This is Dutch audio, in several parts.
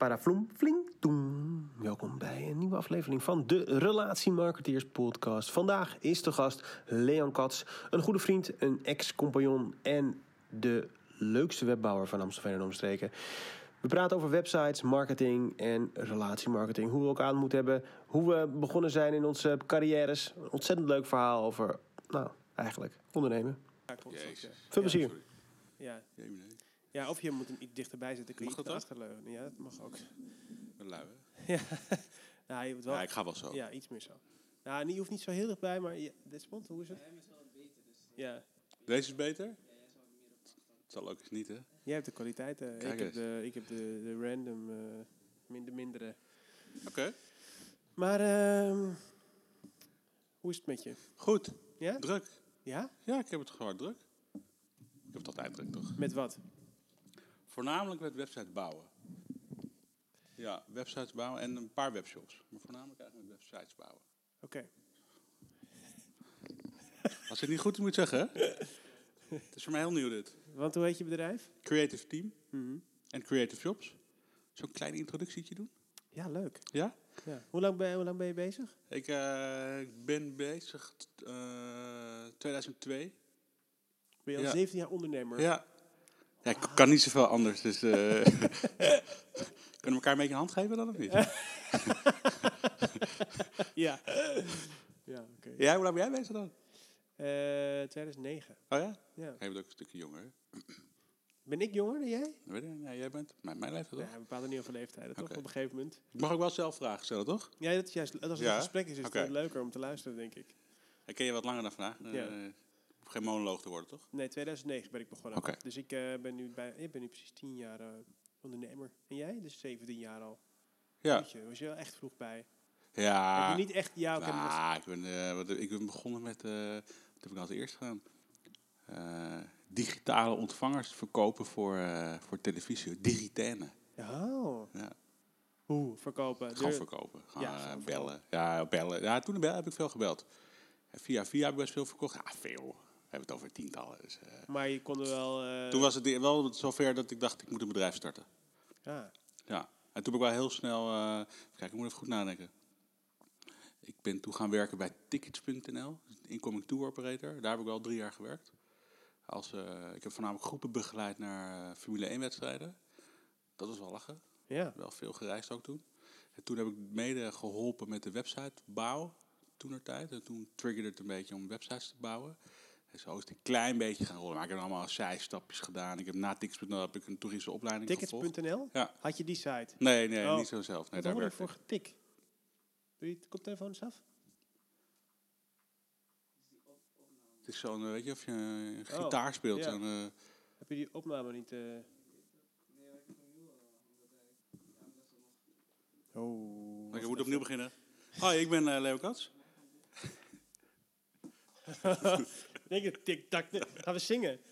Parafloem, fling, toem. Welkom bij een nieuwe aflevering van de Relatiemarketeers podcast. Vandaag is de gast Leon Kats, een goede vriend, een ex-compagnon en de leukste webbouwer van Amstelveen en omstreken. We praten over websites, marketing en relatiemarketing. Hoe we elkaar moeten hebben, hoe we begonnen zijn in onze carrières. Een ontzettend leuk verhaal over, nou, eigenlijk ondernemen. Ja. Veel plezier. Ja. Ja, of je moet hem iets dichterbij zetten. Kun je Mag dat achterleunen. Ja, dat mag ook. Een lui, hè? ja. nou, je moet wel... Ja, ik ga wel zo. Ja, iets meer zo. Nou, niet- je hoeft niet zo heel dichtbij, maar... Ja, Desmond, hoe is het? Ja. Deze is beter? Het zal ook eens niet, hè? Jij hebt de kwaliteit. eh, ik, Kijk heb eens. de, ik heb de, de random, eh minder, mindere. Oké. Maar, ehm, hoe is het met je? Goed. Ja? Druk. Ja? Ja, ik heb het gewoon druk. Ik heb het altijd druk, toch? Met wat? Voornamelijk met websites bouwen. Ja, websites bouwen en een paar webshops. Maar voornamelijk eigenlijk met websites bouwen. Oké. Als ik het niet goed moet zeggen, hè? Het is voor mij heel nieuw, dit. Want hoe heet je bedrijf? Creative Team Mhm. en Creative Shops. Zo'n klein introductietje doen. Ja, leuk. Ja? Ja. Hoe, lang ben, je- hoe lang ben je bezig? Ik eh, ben bezig eh 2002. Ben je al Ja. 17 jaar ondernemer? Ja. Ja ik kan niet zoveel anders, dus... eh kunnen we elkaar een beetje een hand geven dan, of niet? Ja. ja, oké. Ja, hoe lang ben jij bezig dan? Eh, 2009. Oh ja? Ja. Jij bent ook een stukje jonger, hè? Ben ik jonger dan jij? Dat Weet ik, ja, jij bent mijn, mijn leeftijd, toch? Ja, we praten niet over leeftijden, toch? Op een gegeven moment. Ik mag ook wel zelf vragen stellen, toch? Ja, dat is juist, als het Ja? een gesprek is, is het eh, leuker om te luisteren, denk ik. Ik ken je wat langer dan vandaag. Eh, Ja. hoeft geen monoloog te worden, toch? Nee, 2009 ben ik begonnen. Dus ik eh, ben, nu bij, ik ben nu precies 10 jaar eh, ondernemer. En jij? Dus 17 jaar al. Ja. Jeetje, was je wel echt vroeg bij. Ja. Heb je niet echt... Ja, Nou, ik, ben, eh, wat, ik ben begonnen met... wat heb ik als eerst gedaan? Digitale ontvangers verkopen voor, voor televisie. Digitane. Oh. Ja. Hoe? Verkopen? Gewoon verkopen. Gewoon Ja, bellen. Ja, bellen. Ja, toen bel- heb ik veel gebeld. Via via heb ik best veel verkocht. Ja, veel. We hebben het over tientallen. Dus, eh, Maar je kon er wel... eh, toen was het wel zover dat ik dacht, ik moet een bedrijf starten. Ja. Ja. En toen ben ik wel heel snel... eh kijk, ik moet even goed nadenken. Ik ben toen gaan werken bij Tickets.nl. Incoming Tour Operator. Daar heb ik wel drie jaar gewerkt. Als, ik heb voornamelijk groepen begeleid naar Formule 1 wedstrijden. Dat was wel lachen. Ja. Wel veel gereisd ook toen. En toen heb ik mede geholpen met de websitebouw toen er tijd. En toen triggerde het een beetje om websites te bouwen. En zo is het een klein beetje gaan rollen. Maar ik heb allemaal zijstapjes gedaan. Ik heb na Tickets.nl heb ik een toeristische opleiding. Tickets.nl? Ja. Had je die site? Nee, nee, Oh. niet zo zelf. Nee, Wat daar ik voor ik. getik? Doe je het koptelefoon eens af? Het is zo'n, eh, weet je, of je een Oh, gitaar speelt. ja. zo'n, eh, Heb je die opname niet... eh Oh. ik moet opnieuw beginnen. Hoi, ik ben eh, Leo Kats. Denk tik. gaan we zingen?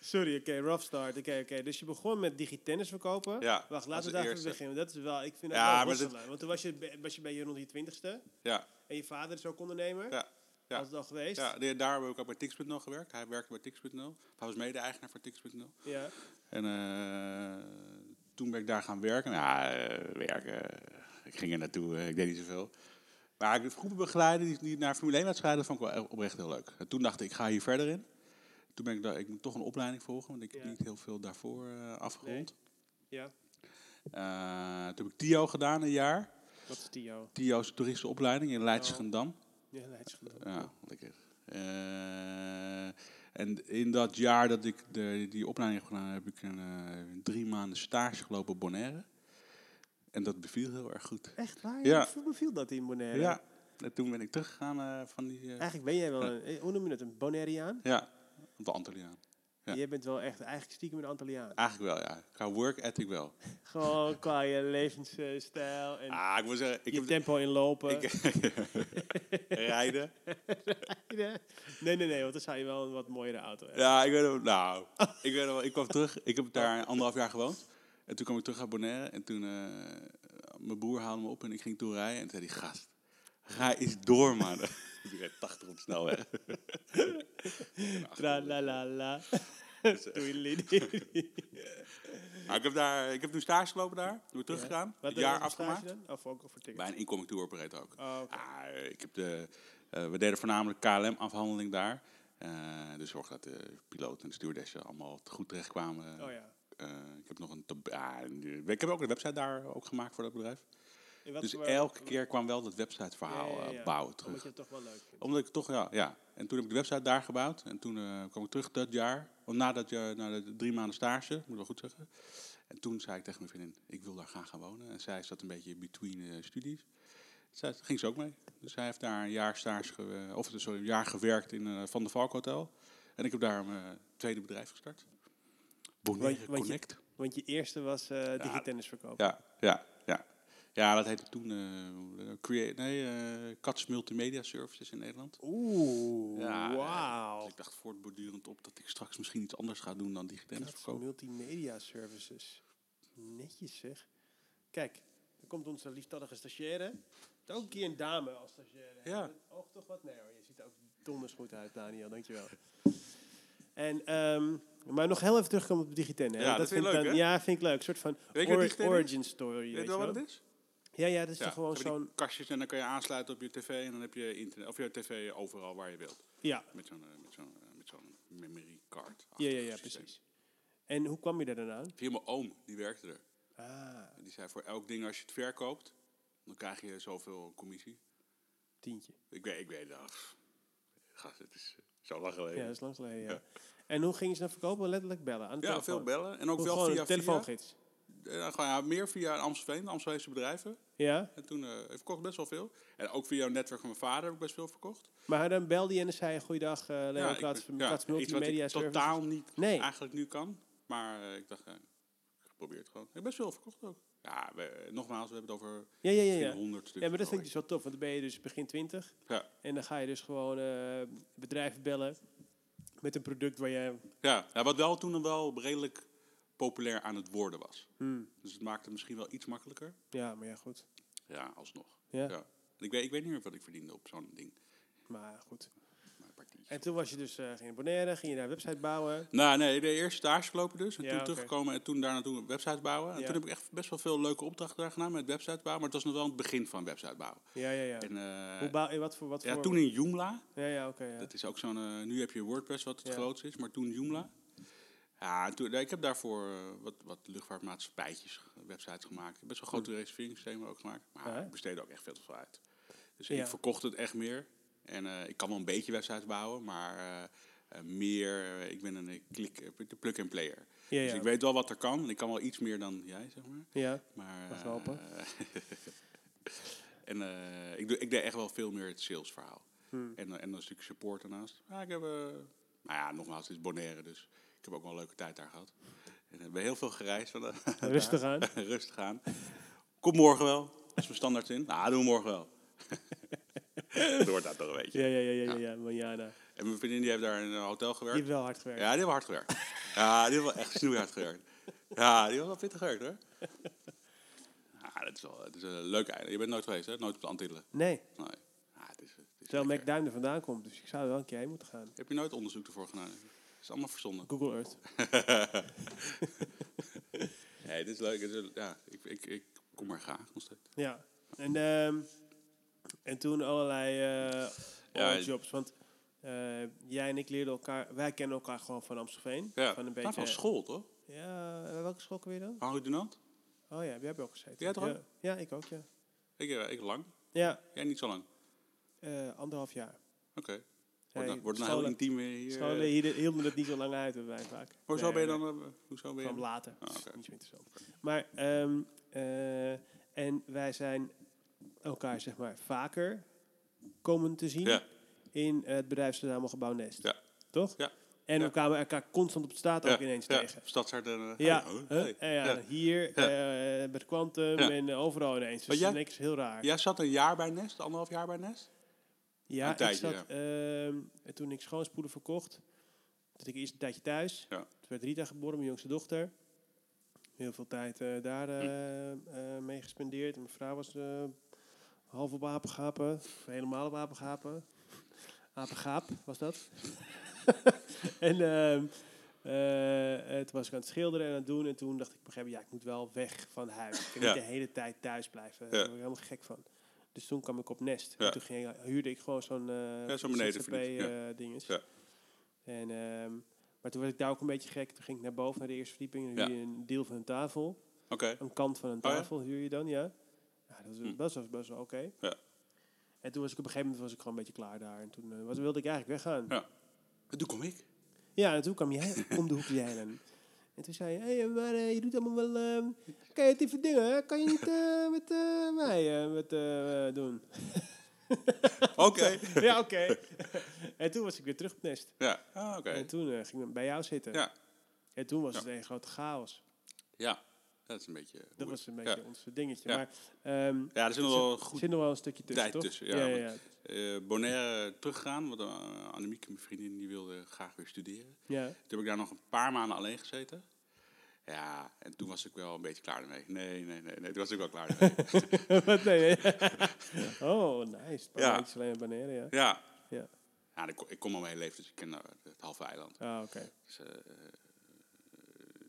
Sorry, oké, rough start. Oké, oké. Dus je begon met digitennis verkopen. Ja, Wacht, laten we daar even beginnen. Dat is wel, ik vind dat Ja, wel dit-. Want toen was je, was je bij je rond je twintigste. Ja, En je vader is ook ondernemer. ja. Ja. Was het al geweest? Ja, daar heb ik ook bij Tix.nl gewerkt. Hij werkte bij Tix.nl. Hij was mede-eigenaar van Tix.nl. Ja. En eh, toen ben ik daar gaan werken. Ja, eh, werken. ik ging er naartoe, eh, ik deed niet zoveel. Maar ik groepen begeleiden die, die naar Formule 1 wedstrijden vond ik wel echt oprecht heel leuk. En toen dacht ik, ik ga hier verder in. Toen ben ik daar, ik moet toch een opleiding volgen, want ik heb Ja. niet heel veel daarvoor eh, afgerond. Ja. Eh, toen heb ik TIO gedaan een jaar. Wat is Tio? TIO's toeristische opleiding in Leidschendam. Ja, Leidsgendam. Ja, lekker. Eh, en in dat jaar dat ik de, die opleiding heb gedaan, heb ik een, drie maanden stage gelopen op Bonaire. En dat beviel heel erg goed. Echt waar? Ja. Hoe beviel dat in Bonaire? Ja, en toen ben ik teruggegaan eh, van die... eh, Eigenlijk ben jij wel een, hoe noem je het, een Bonaireaan? ja, op de Antilliaan. Ja. Jij bent wel echt eigenlijk stiekem een Antilliaan. Eigenlijk wel, ja. Qua work ethic wel. Gewoon qua je levensstijl en Ah, ik moet zeggen, ik je heb... tempo inlopen. Ik, rijden. nee, nee, nee, want dan zou je wel een wat mooiere auto hebben. Ja, ik weet het. Nou, ik weet het wel. Ik kwam terug. Ik heb daar anderhalf jaar gewoond. En toen kwam ik terug uit Bonaire. En toen, eh, mijn broer haalde me op en ik ging toen rijden. En toen zei die gast, ga eens door, man. ik reed 80 op snelweg. Tra la la la. Dus. Nou, ik, heb daar, ik heb nu stage gelopen daar. Toen teruggegaan. Wat Het jaar eh, stage afgemaakt. Of ook voor tickets? Bij een incoming tour operator ook. Oh. Ah, ik heb de, eh, we deden voornamelijk KLM-afhandeling daar. Eh, dus zorg dat de piloot en de stewardessen allemaal goed terechtkwamen. Oh ja. Eh, ik heb nog een. Ja, ik heb ook een website daar ook gemaakt voor dat bedrijf. Dus voor- elke keer kwam wel dat websiteverhaal Ja, ja, eh, ja. bouwen Omdat terug. je het toch wel leuk vindt. Omdat ik toch, ja, ja. En toen heb ik de website daar gebouwd. En toen eh, kwam ik terug dat jaar. Of na dat jaar, na de drie maanden stage, moet ik wel goed zeggen. En toen zei ik tegen mijn vriendin, ik wil daar graag gaan wonen. En zij zat een beetje between studies. Zij ging ze ook mee. Dus zij heeft daar een jaar stage, ge- of sorry, een jaar gewerkt in Van der Valk Hotel. En ik heb daar mijn tweede bedrijf gestart. Bonaire Want- want je- Connect. Want je eerste was eh digitennis verkopen. Ja, ja, ja. Ja, dat heette toen eh create, nee, eh Cats Multimedia Services in Nederland. Oeh, Ja, wauw. Dus ik dacht voortbordurend op dat ik straks misschien iets anders ga doen dan digitennis verkopen. multimedia services. Netjes zeg. Kijk, dan komt onze lieftallige stagiaire. Het ook een keer een dame als stagiaire. Ja. Oog toch wat? Nee hoor, je ziet er ook donders goed uit, Daniel. Dankjewel. En, ehm, maar nog heel even terugkomen op Digiten. hè. Ja, dat vind ik leuk, dan-? Ja, vind ik leuk. Een soort van origin story. Weet weet je wel wat het is? Ja, ja, dat is Ja, toch gewoon zo'n... kastjes en dan kan je aansluiten op je tv en dan heb je internet, of je tv overal waar je wilt. Ja, Met zo'n eh, met zo'n eh, met zo'n memory card. ja, ja, ja, precies. En hoe kwam je daar dan aan? Via mijn oom, die werkte er. Ah, En die zei voor elk ding als je het verkoopt, dan krijg je zoveel commissie. tientje. Ik weet, ik weet dat. Gast, het is eh, zo lang geleden. Ja, dat is lang geleden, ja. Ja. En hoe ging ze dan verkopen? Letterlijk bellen aan de Ja, telefoon? veel bellen. En ook Hoe wel via, een via telefoongids? eh, gewoon, ja, meer via Amstelveen, de Amstelveense bedrijven. Ja, En toen eh ik verkocht best wel veel. En ook via het netwerk van mijn vader heb ik best veel verkocht. maar dan belde je en dan zei je... Goeiedag, eh Leo ben- ja, Kats iets wat Multimedia ik totaal niet Nee. eigenlijk nu kan. Maar eh, ik dacht, ja, ik probeer het gewoon. Ik heb best veel verkocht ook. Ja, we, nogmaals, we hebben het over Ja, ja, ja. misschien ja. 100 stuks. Ja, maar dat vind ik zo. dus wel tof. Want dan ben je dus begin 20. Ja. En dan ga je dus gewoon eh, bedrijven bellen met een product waar je... Ja, ja, wat wel toen dan wel redelijk populair aan het worden was. Hmm, Dus het maakte misschien wel iets makkelijker. ja, maar ja, goed. Ja, alsnog. Ja, Ja. Ik, weet, ik weet niet meer wat ik verdiende op zo'n ding. maar goed. En toen was je dus eh ging je Bonaire, ging je daar een website bouwen. Nou, nee, de eerste stage gelopen dus. En Ja, toen teruggekomen en toen daar naartoe een website bouwen. En Ja. toen heb ik echt best wel veel leuke opdrachten daar gedaan met website bouwen. Maar het was nog wel het begin van website bouwen. Ja, ja, ja. En, eh, Hoe bouw je, wat voor... Wat ja, voor toen in Joomla. Ja, ja, oké, ja. Dat is ook zo'n... eh, nu heb je WordPress wat het Ja. grootste is, maar toen Joomla. Ja, en toen, ik heb daarvoor wat, wat luchtvaartmaatschappijtjes, websites gemaakt. Ik heb best wel grote reserveringssystemen ook gemaakt. Maar Ja. ik besteedde ook echt veel te veel uit. Dus Ja. ik verkocht het echt meer. En eh, ik kan wel een beetje websites bouwen, maar eh, eh, meer... ik ben een klik, eh, de plug-and player. Ja, Dus ja. ik weet wel wat er kan. En ik kan wel iets meer dan jij, zeg maar. Ja, Maar, helpen. en ik, doe, ik deed echt wel veel meer het salesverhaal. Hmm. En, en een stukje support daarnaast. Ja, ik heb, nou ja, nogmaals, het is Bonaire, dus ik heb ook wel een leuke tijd daar gehad. En hebben heel veel gereisd. Van rustig aan. Rustig aan. Komt morgen wel. Dat is mijn standaard in. Nou, doen we morgen wel. dat wordt dat toch een beetje. Ja, ja, ja, ja, ja, ja, Manjana. En mijn vriendin die heeft daar in een hotel Die gewerkt. heeft wel hard gewerkt. Ja, die hebben hard gewerkt. Ja, die hebben wel echt snoeihard gewerkt. Ja, die hebben wel pittig gewerkt hoor. Ja, dat is wel het is een leuk einde. Je bent nooit geweest hè? Nooit op de Antillen. Nee, Nee. Ja, het is, het is terwijl. McDuim er vandaan komt. Dus ik zou er wel een keer heen moeten gaan. Heb je nooit onderzoek ervoor gedaan? Het is allemaal verzonnen. Google Earth. Nee, dit is leuk. Het is- ja, ik, ik, ik kom er graag nog steeds. Ja. En, ehm, en toen allerlei eh jobs. Want eh, jij en ik leerden elkaar... Wij kennen elkaar gewoon van Amstelveen. Ja, Van een beetje... van school toch? Ja, eh, welke school je dan? Henri Dunant? Oh ja, jij hebt ook gezeten. Jij toch ja. Ja, ik ook, ja. Ik, eh, ik lang. Ja, Jij niet zo lang. eh, anderhalf jaar. Oké. Wordt nou, wordt nou heel intiem hier. Scholen hielden, het niet zo lang uit, hebben wij vaak. Hoezo Nee, ben je dan... hoezo ben je... Kwam later. Ah, oké. Niet zo interessant. Maar, ehm, eh, en wij zijn elkaar, zeg maar, vaker komen te zien Ja. in het bedrijfsverzamelgebouw Nest. Ja. Toch? Ja. En we kwamen elkaar constant op de straat ook ineens tegen. Stadshart en... eh, Ja, hey, oh, hey. En ja, Ja. hier, Ja. eh, bij Quantum en eh, overal ineens. Dus dat is niks heel raar. Jij zat een jaar bij Nest, anderhalf jaar bij Nest? Ja, Een ik zat, en toen ik schoonspoelen verkocht, zat ik eerst een tijdje thuis. Ja. Toen werd Rita geboren, mijn jongste dochter. Heel veel tijd eh, daar Hm. eh, eh, mee gespendeerd. En mijn vrouw was eh, half op apengapen, helemaal op apengapen. Apengaap was dat. en ehm, Eh, toen was ik aan het schilderen en aan het doen. En toen dacht ik op een gegeven moment, ja, ik moet wel weg van huis. Ik kan Ja. niet de hele tijd thuis blijven. Daar Ja. word ik helemaal gek van. Dus toen kwam ik op Nest. Ja. En toen ging, huurde ik gewoon zo'n eh zo'n benedenverdieping, ja. eh. Ja. En, ehm, maar toen werd ik daar ook een beetje gek. Toen ging ik naar boven, naar de eerste verdieping. En Ja. huur je een deel van een tafel. Een kant van een Oh ja? tafel huur je dan, ja. Dat, was, Hm. dat was best wel oké. Ja. En toen was ik op een gegeven moment was ik gewoon een beetje klaar daar. En toen eh, was, wilde ik eigenlijk weggaan. Ja. En toen kom ik. Ja, en toen kwam jij om de hoek zeilen. En toen zei je, hé, maar eh, je doet allemaal wel... het even dingen, hè? Kan je niet eh, met mij met, doen? Oké. ja, oké. en toen was ik weer terug op Nest. Ja. Ah, oké. En toen ging ik bij jou zitten. Ja. En toen was Ja. het een grote chaos. Ja. Dat is een beetje... Dat was een beetje ons dingetje. Ja. Maar ehm, Ja, er zit nog wel goed zit nog wel een stukje tussen, tijd toch? tussen, ja, ja, eh Bonaire teruggegaan. Want uh, Annemieke, mijn vriendin, die wilde graag weer studeren. Ja. Toen heb ik daar nog een paar maanden alleen gezeten. Ja, en toen was ik wel een beetje klaar ermee. Nee, nee, nee, nee toen was ik wel klaar ermee. Wat nee, oh, nice. Ja. Alleen Bonaire, ja. ja. Ja. Ja, ik, kom- al mijn hele leven, dus ik ken het halve eiland. Ah, oké. Dus, eh, eh,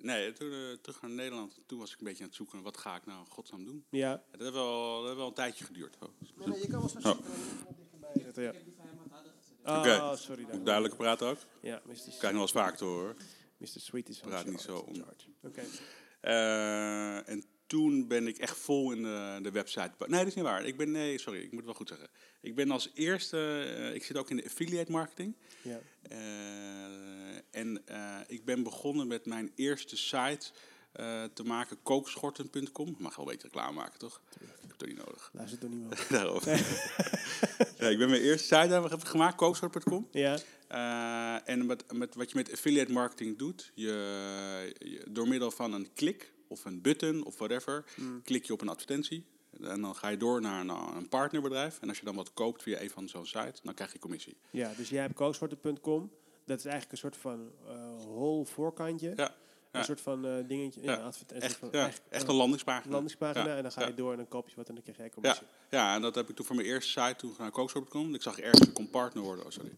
nee, toen uh, terug naar Nederland. Toen was ik een beetje aan het zoeken, wat ga ik nou godsnaam doen? Ja. Ja, dat, heeft wel, dat heeft wel een tijdje geduurd. Oh. Nee, nee, je kan wel zo Oh. zitten. Ja. Oh, Oké. sorry. Moet ik duidelijker praten ook? Ja, Mr. Krijg je nog wel eens vaak te horen. Mr. Sweet is Praat niet zo om. Oké. Eh, en toen ben ik echt vol in de, de website. Nee, dat is niet waar. Ik ben, nee, sorry, ik moet het wel goed zeggen. Ik ben als eerste, eh, ik zit ook in de affiliate marketing. Ja. Eh, en eh, ik ben begonnen met mijn eerste site te maken, kookschorten.com. Mag wel een beetje reclame maken, toch? Ik heb het toch niet nodig. Toch niemand? Daarover. ja, ik ben mijn eerste site gemaakt, kookschort.com. Ja. En met, met, wat je met affiliate marketing doet, je, je- door middel van een klik of een button of whatever, Mm. klik je op een advertentie. En dan ga je door naar een, een partnerbedrijf. En als je dan wat koopt via een van zo'n site, dan krijg je commissie. ja, dus jij hebt kooksoorten.com. Dat is eigenlijk een soort van eh hol voorkantje. Ja, ja. Een soort van eh, dingetje. Ja, Ja. een echt, van ja, echt een landingspagina. landingspagina. En dan ga je door en dan koop je wat en dan krijg Ja, commissie. ja, en dat heb ik toen voor mijn eerste site, toen naar kooksoort.com. Ik zag ergens, ik kon partner worden, oh, sorry.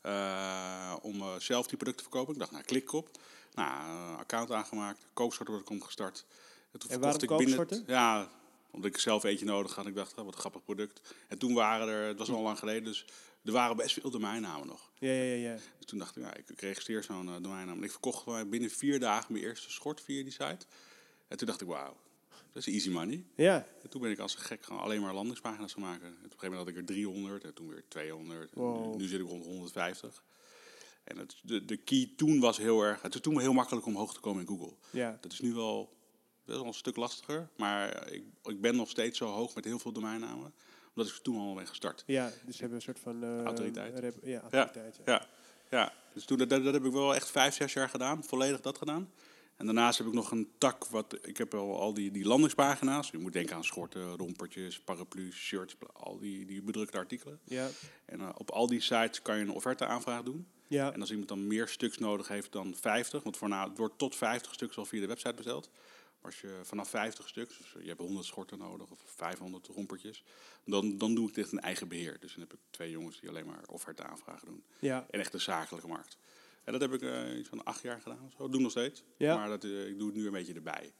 Eh, om zelf die producten te verkopen. Ik dacht, nou, klik op. Nou, account aangemaakt, kooksoort.com gestart. En toen En waarom ik binnen... Ja, omdat ik zelf eentje nodig had. Ik dacht, oh, wat een grappig product. En toen waren er, het was al lang geleden, dus er waren best veel domeinnamen nog. Ja, ja, ja. ja. Dus toen dacht ik, nou, ik, registreer zo'n eh, domeinnaam. En ik verkocht binnen vier dagen mijn eerste schort via die site. En toen dacht ik, wauw, dat is easy money. Ja, En toen ben ik als een gek gewoon alleen maar landingspagina's gaan maken. En op een gegeven moment had ik er 300 en toen weer 200. En Wow. nu, nu zit ik rond 150. En het, de, de key toen was heel erg... Het is toen heel makkelijk om hoog te komen in Google. ja. Dat is nu wel, wel een stuk lastiger. Maar ik, ik ben nog steeds zo hoog met heel veel domeinnamen. Omdat ik toen al ben gestart. Ja, dus ze hebben een soort van... eh, Autoriteit. rep- ja, autoriteit. Ja. Ja, ja. Dus toen, dat, dat heb ik wel echt vijf, zes jaar gedaan. Volledig dat gedaan. En daarnaast heb ik nog een tak. Wat, ik heb al, al die, die landingspagina's. Je moet denken aan schorten, rompertjes, paraplu's, shirts. Al die, die bedrukte artikelen. Ja. En eh, op al die sites kan je een offerteaanvraag doen. Ja. En als iemand dan meer stuks nodig heeft dan 50, want voorna, het wordt tot 50 stuks al via de website besteld. Maar als je vanaf 50 stuks, dus je hebt 100 schorten nodig of 500 rompertjes, dan, dan doe ik dit in eigen beheer. Dus dan heb ik twee jongens die alleen maar offerte aanvragen doen. Ja. En echt de zakelijke markt. En dat heb ik eh, iets van acht jaar gedaan zo. Dat doe ik nog steeds. Ja. Maar dat, eh, ik doe het nu een beetje erbij.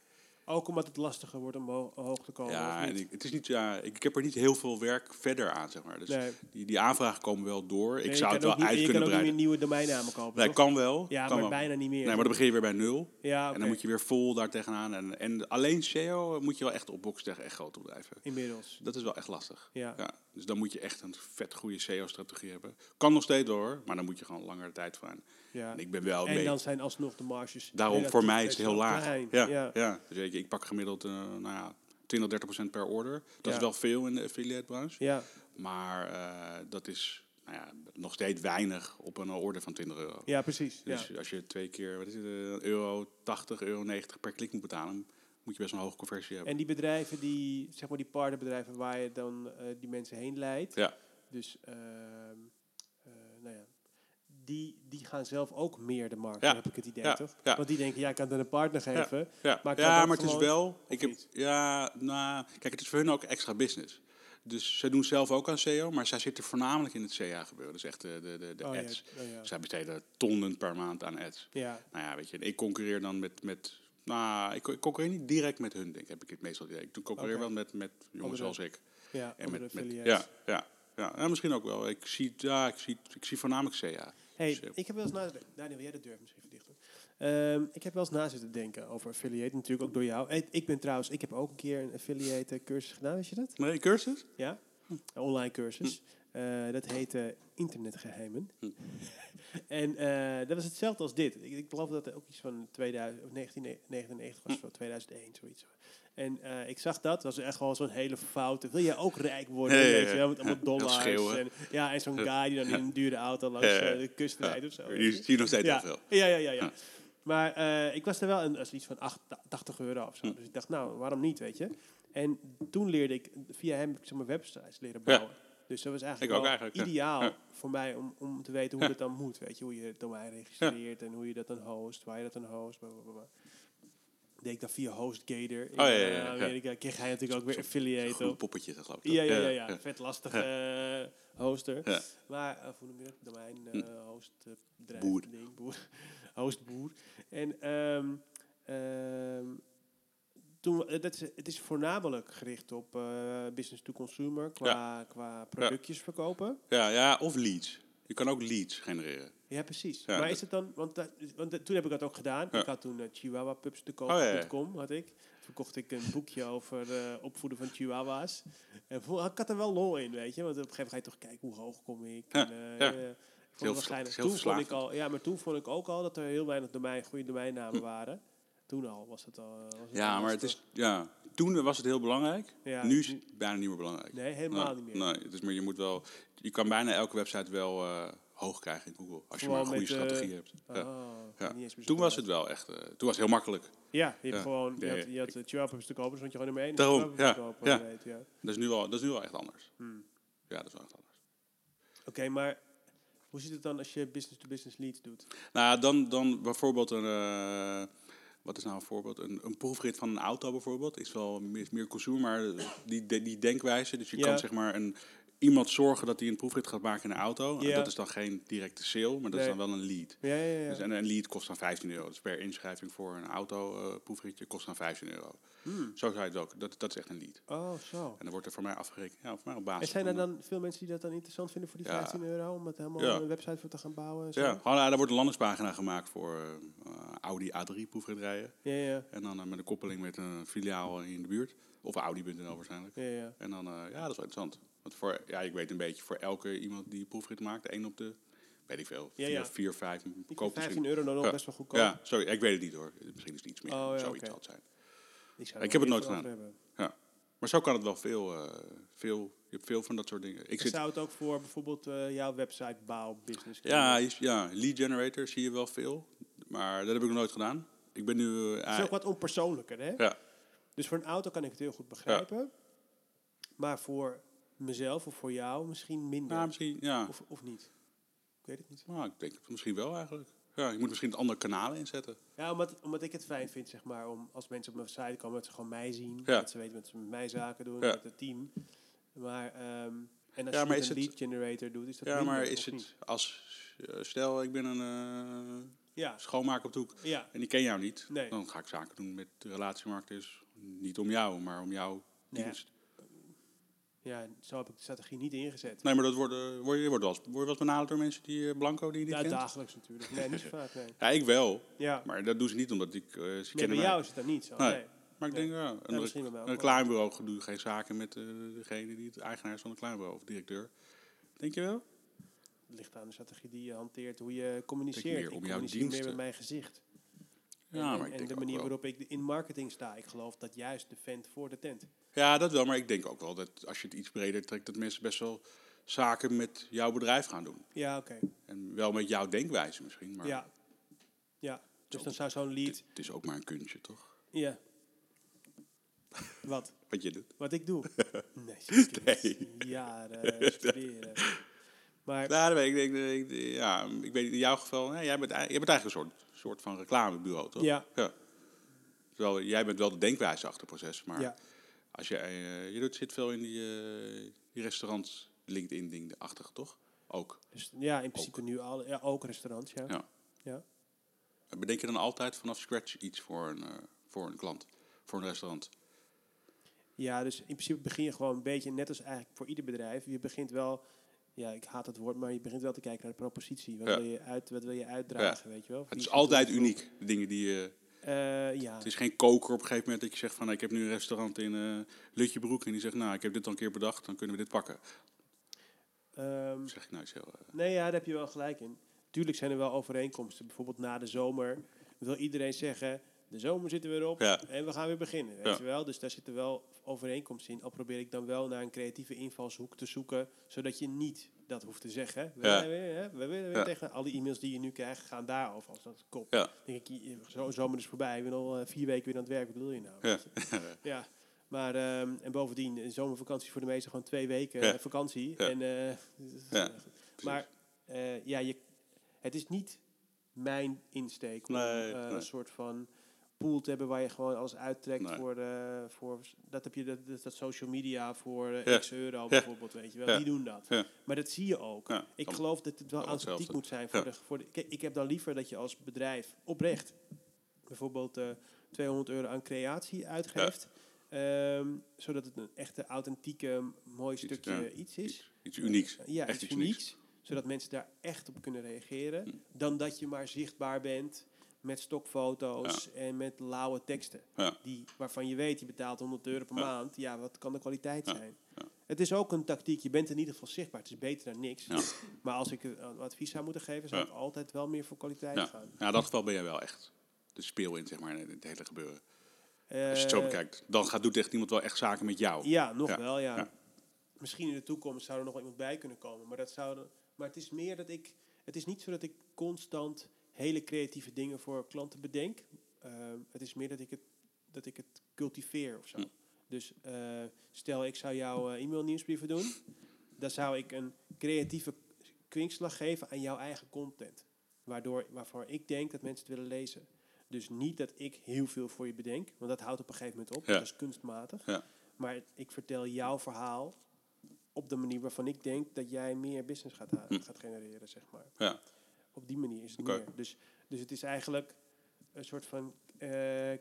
Ook omdat het lastiger wordt om ho- hoog te komen. ja, en ik, het is niet, ja, ik, heb er niet heel veel werk verder aan, zeg maar. Dus Nee. die, die aanvragen komen wel door. Nee, ik je zou het wel niet- uit Je kunnen kan ook niet breiden. meer nieuwe domeinnamen kopen, Nee, kan wel. Ja, kan maar wel. bijna niet meer. Nee, maar dan begin je weer bij nul. Ja, En dan moet je weer vol daar tegenaan. En, en alleen SEO moet je wel echt opboksen tegen echt grote bedrijven. Inmiddels. Dat is wel echt lastig. Ja. Ja, dus dan moet je echt een vet goede SEO-strategie hebben. Kan nog steeds hoor, maar dan moet je gewoon langere tijd voor aan. Ja. En ik ben wel En mee. dan zijn alsnog de marges. Daarom, voor mij is het heel laag. klein. Ja, ja. ja. Dus je, ik pak gemiddeld uh, nou ja, 20, 30 procent per order. Dat Ja. is wel veel in de affiliate-branche. Ja. Maar uh, dat is nou ja, nog steeds weinig op een order van 20 euro. ja, precies. Dus ja. als je twee keer, wat is het, een euro 80, euro 90 per klik moet betalen, moet je best een hoge conversie hebben. En die bedrijven, die, zeg maar die partnerbedrijven waar je dan uh, die mensen heen leidt. Ja. Dus, uh, nou ja, die, die gaan zelf ook meer de markt, Ja. heb ik het idee, Ja. toch? Ja. Want die denken, ja, ik kan het een partner geven. Ja, Maar ja, maar het is wel. Ik heb, ja, nou, kijk, het is voor hun ook extra business. dus zij doen zelf ook aan SEO, maar zij zitten voornamelijk in het CA gebeuren. Dus echt de, de, de, de Oh, ads. oh, ja. Zij besteden tonnen per maand aan ads. Ja, Nou ja, weet je, ik concurreer dan met, met nou, ik, ik concurreer niet direct met hun, denk ik, heb ik het meestal idee. Ik concurreer Oké. wel met, met jongens zoals ik. ja, En met, met, ja, ja, ja, ja, misschien ook wel. Ik zie, ja, ik zie, ik zie voornamelijk CA. Hey, Dus, eh, ik heb wel eens na Daniel, wil jij de deur misschien verdichten? Ehm, ik heb wel eens na zitten denken over affiliate, natuurlijk ook door jou. Hey, ik ben trouwens, ik heb ook een keer een affiliate eh, cursus gedaan, weet je dat? Nee, cursus? Ja, een online cursus. Eh, dat heette Internetgeheimen. Hm. en eh, dat was hetzelfde als dit. Ik, ik geloof dat er ook iets van 2000, of 1999 was, of 2001, zoiets. En eh, ik zag dat, dat was echt gewoon zo'n hele foute. Wil jij ook rijk worden? Ja, weet je wel, met allemaal dollars. En, ja, en zo'n guy die dan in een dure auto langs de kust rijdt of zo. je. nog steeds heel veel. Ja, ja, ja, ja. Ja. Maar ik was er wel een, als iets van acht- 80 euro of zo. Hm. Dus ik dacht, nou, waarom niet, weet je? En toen leerde ik, via hem zeg maar, websites leren Ja. Dus dat was eigenlijk, wel eigenlijk, ideaal Ja. voor mij om, om te weten hoe dat dan moet. Weet je, hoe je het domein registreert en hoe je dat dan host, waar je dat dan host. Bla, bla, bla, bla. Deed ik dan via HostGator. In Oh, ja, ja, eh, ja, ja. Amerika kreeg hij natuurlijk ook weer affiliate op. poppetje, dat geloof ik. Ja, ja, ja, ja. Vet lastige eh, hoster. Ja. Maar, uh, hoe noem je dat? Domein, eh host, bedrijf, Boer. Ding, boer. Hostboer. En ehm, ehm, toen, eh, dat is, het is voornamelijk gericht op eh, business to consumer qua, qua productjes verkopen. Ja, ja, of leads. Je kan ook leads genereren. Ja, precies. Ja, maar is het dan, want, dat- want dat- toen heb ik dat ook gedaan. Ik had toen uh, chihuahuapups te Oh, ja, ja. koop.com, had ik. Verkocht ik een boekje over eh, opvoeden van chihuahua's. En ik had er wel lol in, weet je. Want op een gegeven moment ga je toch kijken hoe hoog kom ik. Ja, En, eh, eh, heel waarschijnlijk, heel toen vond ik verslavend. al, ja, maar toen vond ik ook al dat er heel weinig domein, goede domeinnamen waren. Toen al was het al. Was het Ja, al maar het is, ja, toen was het heel belangrijk. Ja, nu is het bijna niet meer belangrijk. Nee, helemaal Nee, niet meer. Nee, het is maar je moet wel, je kan bijna elke website wel eh, hoog krijgen in Google. Als je maar een goede eh, strategie hebt. Ja. Oh, Ja. niet eens Toen was het wel echt, eh, toen was het heel makkelijk. Ja, je hebt gewoon, je Ja, had, je had eh, chihuahuapups te kopen, dus vond je gewoon nummer één. Daarom, chihuahuapups te ja, kopen, ja. weet, ja. Dat is nu wel, dat is nu wel echt anders. Hmm. Ja, dat is wel echt anders. Oké, maar hoe zit het dan als je business-to-business leads doet? Nou, dan, dan bijvoorbeeld een. Wat is nou een voorbeeld? Een, een proefrit van een auto bijvoorbeeld. Is wel meer, meer consumer, maar die, die, die denkwijze. Dus je Ja. kan zeg maar een, iemand zorgen dat hij een proefrit gaat maken in een auto. En dat is dan geen directe sale, maar dat Nee. is dan wel een lead. Ja, ja, ja. Dus en een lead kost dan 15 euro. Dus per inschrijving voor een auto eh, proefritje kost dan 15 euro. Hmm. Zo zou je het ook. Dat, dat is echt een lead. Oh, zo. En dan wordt er voor mij afgerekend. Ja, voor mij op En basis zijn er dan veel mensen die dat dan interessant vinden voor die Ja. 15 euro? Om het helemaal een website voor te gaan bouwen? En zo? Ja, gewoon, ja, daar wordt een landingspagina gemaakt voor eh, Audi A3 proefrijdrijden. Ja, ja, En dan eh, met een koppeling met een filiaal in de buurt. Of Audi.nl waarschijnlijk. ja, ja. En dan, ja, dat is wel interessant. Want voor, ja, ik weet een beetje, voor elke iemand die proefrit maakt, één op de, weet ik veel, Ja, vier, ja. vier, vijf, Ik vind koop 15 misschien. euro dan nog Ja. best wel goedkoop. Ja, sorry, ik weet het niet hoor. Misschien is het iets meer, Oh, ja, zoiets zal het zijn. Ik, heb het nooit gedaan. hebben. Maar zo kan het wel veel, eh, veel je hebt veel van dat soort dingen. Ik Ik zit, zou het ook voor bijvoorbeeld eh, jouw website bouwbusiness ja, je- ja, lead generator zie je wel veel. Maar dat heb ik nog nooit gedaan. Ik ben nu... eh, Het is ook wat onpersoonlijker, hè? ja, Dus voor een auto kan ik het heel goed begrijpen. Maar voor mezelf of voor jou misschien minder. nou, misschien, ja. Of, of niet? Ik weet het niet. Nou, ik denk het misschien wel eigenlijk. Ja, je moet misschien andere kanalen inzetten. Ja, omdat, omdat ik het fijn vind, zeg maar, om als mensen op mijn site komen, dat ze gewoon mij zien. Ja. Dat ze weten dat ze met mij zaken doen, Ja. met het team. Maar, ehm, en als Ja, je een lead generator doet, is dat Ja, minder, maar is het niet? als... eh, Stel, ik ben een eh, Ja, schoonmaker op de hoek ja. en ik ken jou niet. Nee. Dan ga ik zaken doen met de relatiemarkt. niet om jou, maar om jouw Ja. dienst. Ja, zo heb ik de strategie niet ingezet. Nee, maar dat wordt, eh, word, je, wordt wel word je wel eens benaderd door mensen die eh, Blanco die je niet Ja, kent? dagelijks natuurlijk. Nee, niet zo vaak, nee. Ja, ik wel. Ja, Maar dat doen ze niet omdat ik... eh ze nee, kennen bij mij. jou is het dan niet zo. Nee. Nee. Maar ik denk, ja, een, misschien mij ook een wel. reclamebureau doe geen zaken met eh, degene die het eigenaar is van het reclamebureau of directeur. Denk je wel? Het ligt aan de strategie die je hanteert, hoe je communiceert. meer Ik om communiceer meer met mijn gezicht. Ja, en, maar en ik denk de ook manier wel. waarop ik in marketing sta. Ik geloof dat juist de vent voor de tent. Ja, dat wel. Maar ik denk ook wel dat als je het iets breder trekt, dat mensen best wel zaken met jouw bedrijf gaan doen. Ja, oké. En wel met jouw denkwijze misschien. Maar Ja. Ja. Dus dan zou zo'n lead... het, is ook maar een kunstje, toch? Ja. Wat? Wat je doet. Wat ik doe? Nee, zeker Nee. Jaren studeren. Maar Ja, weet ik. Denk, ik- ja, ik weet in jouw geval, hè, jij, bent, jij bent eigenlijk een soort, soort van reclamebureau, toch? ja, ja. Terwijl jij bent wel de denkwijze achter het proces, maar ja. Als je, eh, je doet, zit veel in die, eh, die restaurants LinkedIn-ding-achtig, toch? Ook. Dus, ja, in principe nu al, ja, ook restaurants, ja. Ja. ja. Bedenk je dan altijd vanaf scratch iets voor een, eh, voor een klant, voor een restaurant? Ja, dus in principe begin je gewoon een beetje, net als eigenlijk voor ieder bedrijf, je begint wel, ja, ik haat het woord, maar je begint wel te kijken naar de propositie. Wat, Ja. wil, je uit, wat wil je uitdragen, weet je wel? Het is altijd uniek, de dingen die je... Eh, ja. Het is geen koker op een gegeven moment dat je zegt van... ik heb nu een restaurant in eh Lutjebroek en die zegt... nou, ik heb dit al een keer bedacht, dan kunnen we dit pakken. Ehm, zeg ik nou heel... eh, nee, ja, daar heb je wel gelijk in. Tuurlijk zijn er wel overeenkomsten. Bijvoorbeeld na de zomer wil iedereen zeggen, de zomer zit er weer op Ja. en we gaan weer beginnen. Weet Ja. je wel? Dus daar zitten wel overeenkomsten in. Al probeer ik dan wel naar een creatieve invalshoek te zoeken, zodat je niet dat hoeft te zeggen. We willen weer, hè, we willen weer tegen al die e-mails die je nu krijgt, gaan daarover als dat kop. Ja. denk ik, zo, zomer is voorbij, ik ben al eh, vier weken weer aan het werk, wat bedoel je nou? Ja. Ja, maar ehm, en bovendien, een zomervakantie voor de meesten gewoon twee weken Ja. eh, vakantie. Ja. En, eh, Ja, maar ja, je, het is niet mijn insteek om Nee, nee. een soort van pool te hebben waar je gewoon alles uittrekt Nee. voor, de, voor dat heb je dat, dat, dat social media voor eh, Ja. x euro bijvoorbeeld, weet je wel. Ja. Die doen dat. Maar dat zie je ook. Ik dan- geloof dat het wel authentiek moet zijn voor de, voor de. Kijk, ik heb dan liever dat je als bedrijf oprecht bijvoorbeeld eh 200 euro aan creatie uitgeeft. ehm, zodat het een echte authentieke, mooi Iets, stukje iets is. Iets, iets unieks. Ja, Echt iets unieks. Zodat mensen daar echt op kunnen reageren. Hm. Dan dat je maar zichtbaar bent met stokfoto's en met lauwe teksten. Die, waarvan je weet, je betaalt 100 euro per maand. Ja, wat kan de kwaliteit zijn? Het is ook een tactiek. Je bent in ieder geval zichtbaar. Het is beter dan niks. Ja. Maar als ik een advies zou moeten geven, zou Ja. ik altijd wel meer voor kwaliteit Ja. gaan. Ja, in dat geval ben jij wel echt de speel in, zeg maar, in het hele gebeuren. Als je het zo Eh, bekijkt, dan gaat, doet echt iemand wel echt zaken met jou. Ja, nog wel, ja. Misschien in de toekomst zou er nog iemand bij kunnen komen. Maar, dat zou maar het is meer dat ik... Het is niet zo dat ik constant hele creatieve dingen voor klanten bedenk. Ehm, het is meer dat ik het, dat ik het cultiveer of zo. Hm. Dus eh, stel ik zou jouw eh, e-mail nieuwsbrieven doen. Dan zou ik een creatieve kwinkslag geven aan jouw eigen content. Waardoor, waarvoor ik denk dat mensen het willen lezen. Dus niet dat ik heel veel voor je bedenk. Want dat houdt op een gegeven moment op. Ja. Dat is kunstmatig. Ja. Maar ik vertel jouw verhaal op de manier waarvan ik denk dat jij meer business gaat, Hm. gaat genereren, zeg maar. Ja. Op die manier is het meer. Dus, dus het is eigenlijk een soort van eh,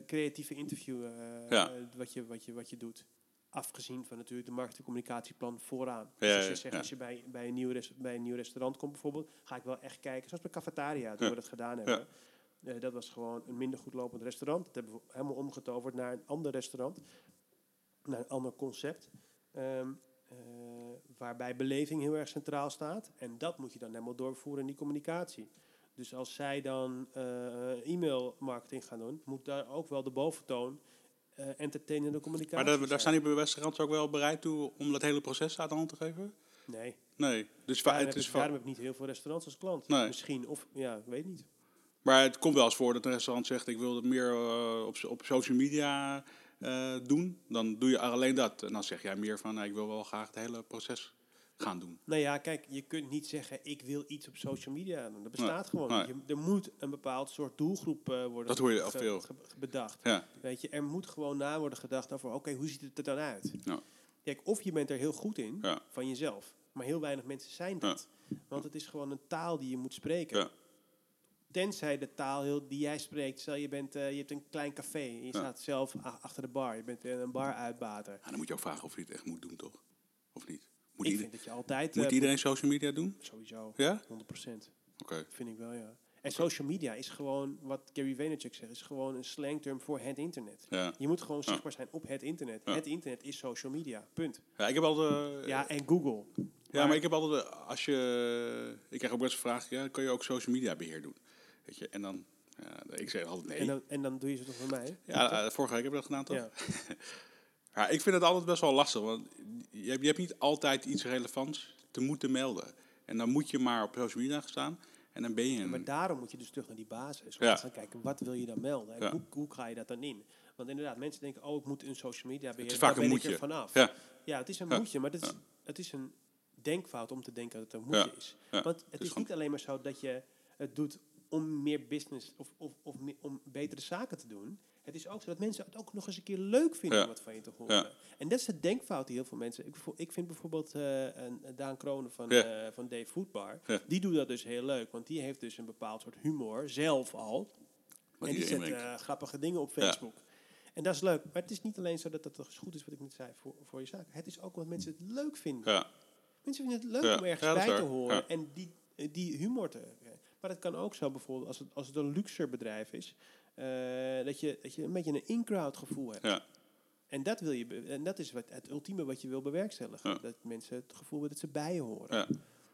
creatieve interview eh, Ja. wat, je, wat, je, wat je doet. Afgezien van natuurlijk de marketingcommunicatieplan vooraan. Ja, dus als ja, je zegt, ja. als je bij, bij, een nieuw res- bij een nieuw restaurant komt bijvoorbeeld, ga ik wel echt kijken. Zoals bij Cafetaria, toen we dat gedaan hebben. Eh, dat was gewoon een minder goed lopend restaurant. Dat hebben we helemaal omgetoverd naar een ander restaurant. Naar een ander concept. Ehm, eh, waarbij beleving heel erg centraal staat. En dat moet je dan helemaal doorvoeren in die communicatie. Dus als zij dan eh, e-mail marketing gaan doen, moet daar ook wel de boventoon eh entertainende communicatie Maar daar, zijn. staan die restaurants ook wel bereid toe om dat hele proces aan de hand te geven? Nee, Nee. Dus daarom, het heb is ik, va- daarom heb ik niet heel veel restaurants als klant. Nee. Misschien, of ja, ik weet niet. Maar het komt wel eens voor dat een restaurant zegt: Ik wil het meer eh, op, op social media eh, doen. Dan doe je alleen dat. En dan zeg jij meer van: nou, Ik wil wel graag het hele proces gaan doen. Nou ja, kijk, je kunt niet zeggen ik wil iets op social media doen. Dat bestaat gewoon. nee. Je, er moet een bepaald soort doelgroep eh, worden Dat hoor je al veel. bedacht. Ja, Weet je, er moet gewoon na worden gedacht over, oké, hoe ziet het er dan uit? Ja. Kijk, of je bent er heel goed in, Ja. van jezelf. Maar heel weinig mensen zijn dat. Want het is gewoon een taal die je moet spreken. Tenzij de taal heel, die jij spreekt, stel je, bent, eh, je hebt een klein café. En je Ja. staat zelf achter de bar. Je bent een baruitbater. Ja, dan moet je ook vragen of je het echt moet doen, toch? Of niet? Moet, Ik vind dat je altijd... moet eh, iedereen social media doen? Sowieso, Ja? 100%. Oké. Vind ik wel, ja. En social media is gewoon, wat Gary Vaynerchuk zegt, is gewoon een slangterm voor het internet. Ja. Je moet gewoon zichtbaar zijn op het internet. Ja. Het internet is social media, punt. ja, ik heb altijd. eh, Ja, en Google. Ja, maar ik heb altijd, eh, als je, ik krijg ook best een vraag, ja, kan je ook social media beheer doen? Weet je, en dan, ik zeg altijd nee. En, dan, en dan doe je ze toch voor mij? ja, eh, vorige week heb ik dat gedaan, toch? Ja. Ja, ik vind het altijd best wel lastig, want je hebt, je hebt niet altijd iets relevants te moeten melden. En dan moet je maar op social media staan en dan ben je een... Maar daarom moet je dus terug naar die basis. Om Ja. te gaan kijken, wat wil je dan melden? En Ja. hoe, hoe ga je dat dan in? Want inderdaad, mensen denken, oh, ik moet een social media beheren. is vaak een moetje. vanaf. Ja. Ja, het is een Ja. moetje, maar het is, het is een denkfout om te denken dat het een moetje is. Ja. Want het is niet alleen maar zo dat je het doet om meer business of, of, of om betere zaken te doen. Het is ook zo dat mensen het ook nog eens een keer leuk vinden Ja. om wat van je te horen. Ja. En dat is de denkfout die heel veel mensen... Ik, ik vind bijvoorbeeld eh, een, Daan Kronen van, Ja. eh, van Dave Foodbar... Die doet dat dus heel leuk. Want die heeft dus een bepaald soort humor, zelf al. Wat en die zet eh, grappige dingen op. Facebook. En dat is leuk. Maar het is niet alleen zo dat dat goed is wat ik net zei voor, voor je zaak. Het is ook wat mensen het leuk vinden. Mensen vinden het leuk om ergens bij te horen en die, die humor te Maar het kan ook zo bijvoorbeeld als het, als het een luxe bedrijf is, eh, dat, je, dat je een beetje een in-crowd gevoel hebt. ja, En dat, wil je en dat is wat, het ultieme wat je wil bewerkstelligen. Ja. Dat mensen het gevoel hebben dat ze bij je horen. ja,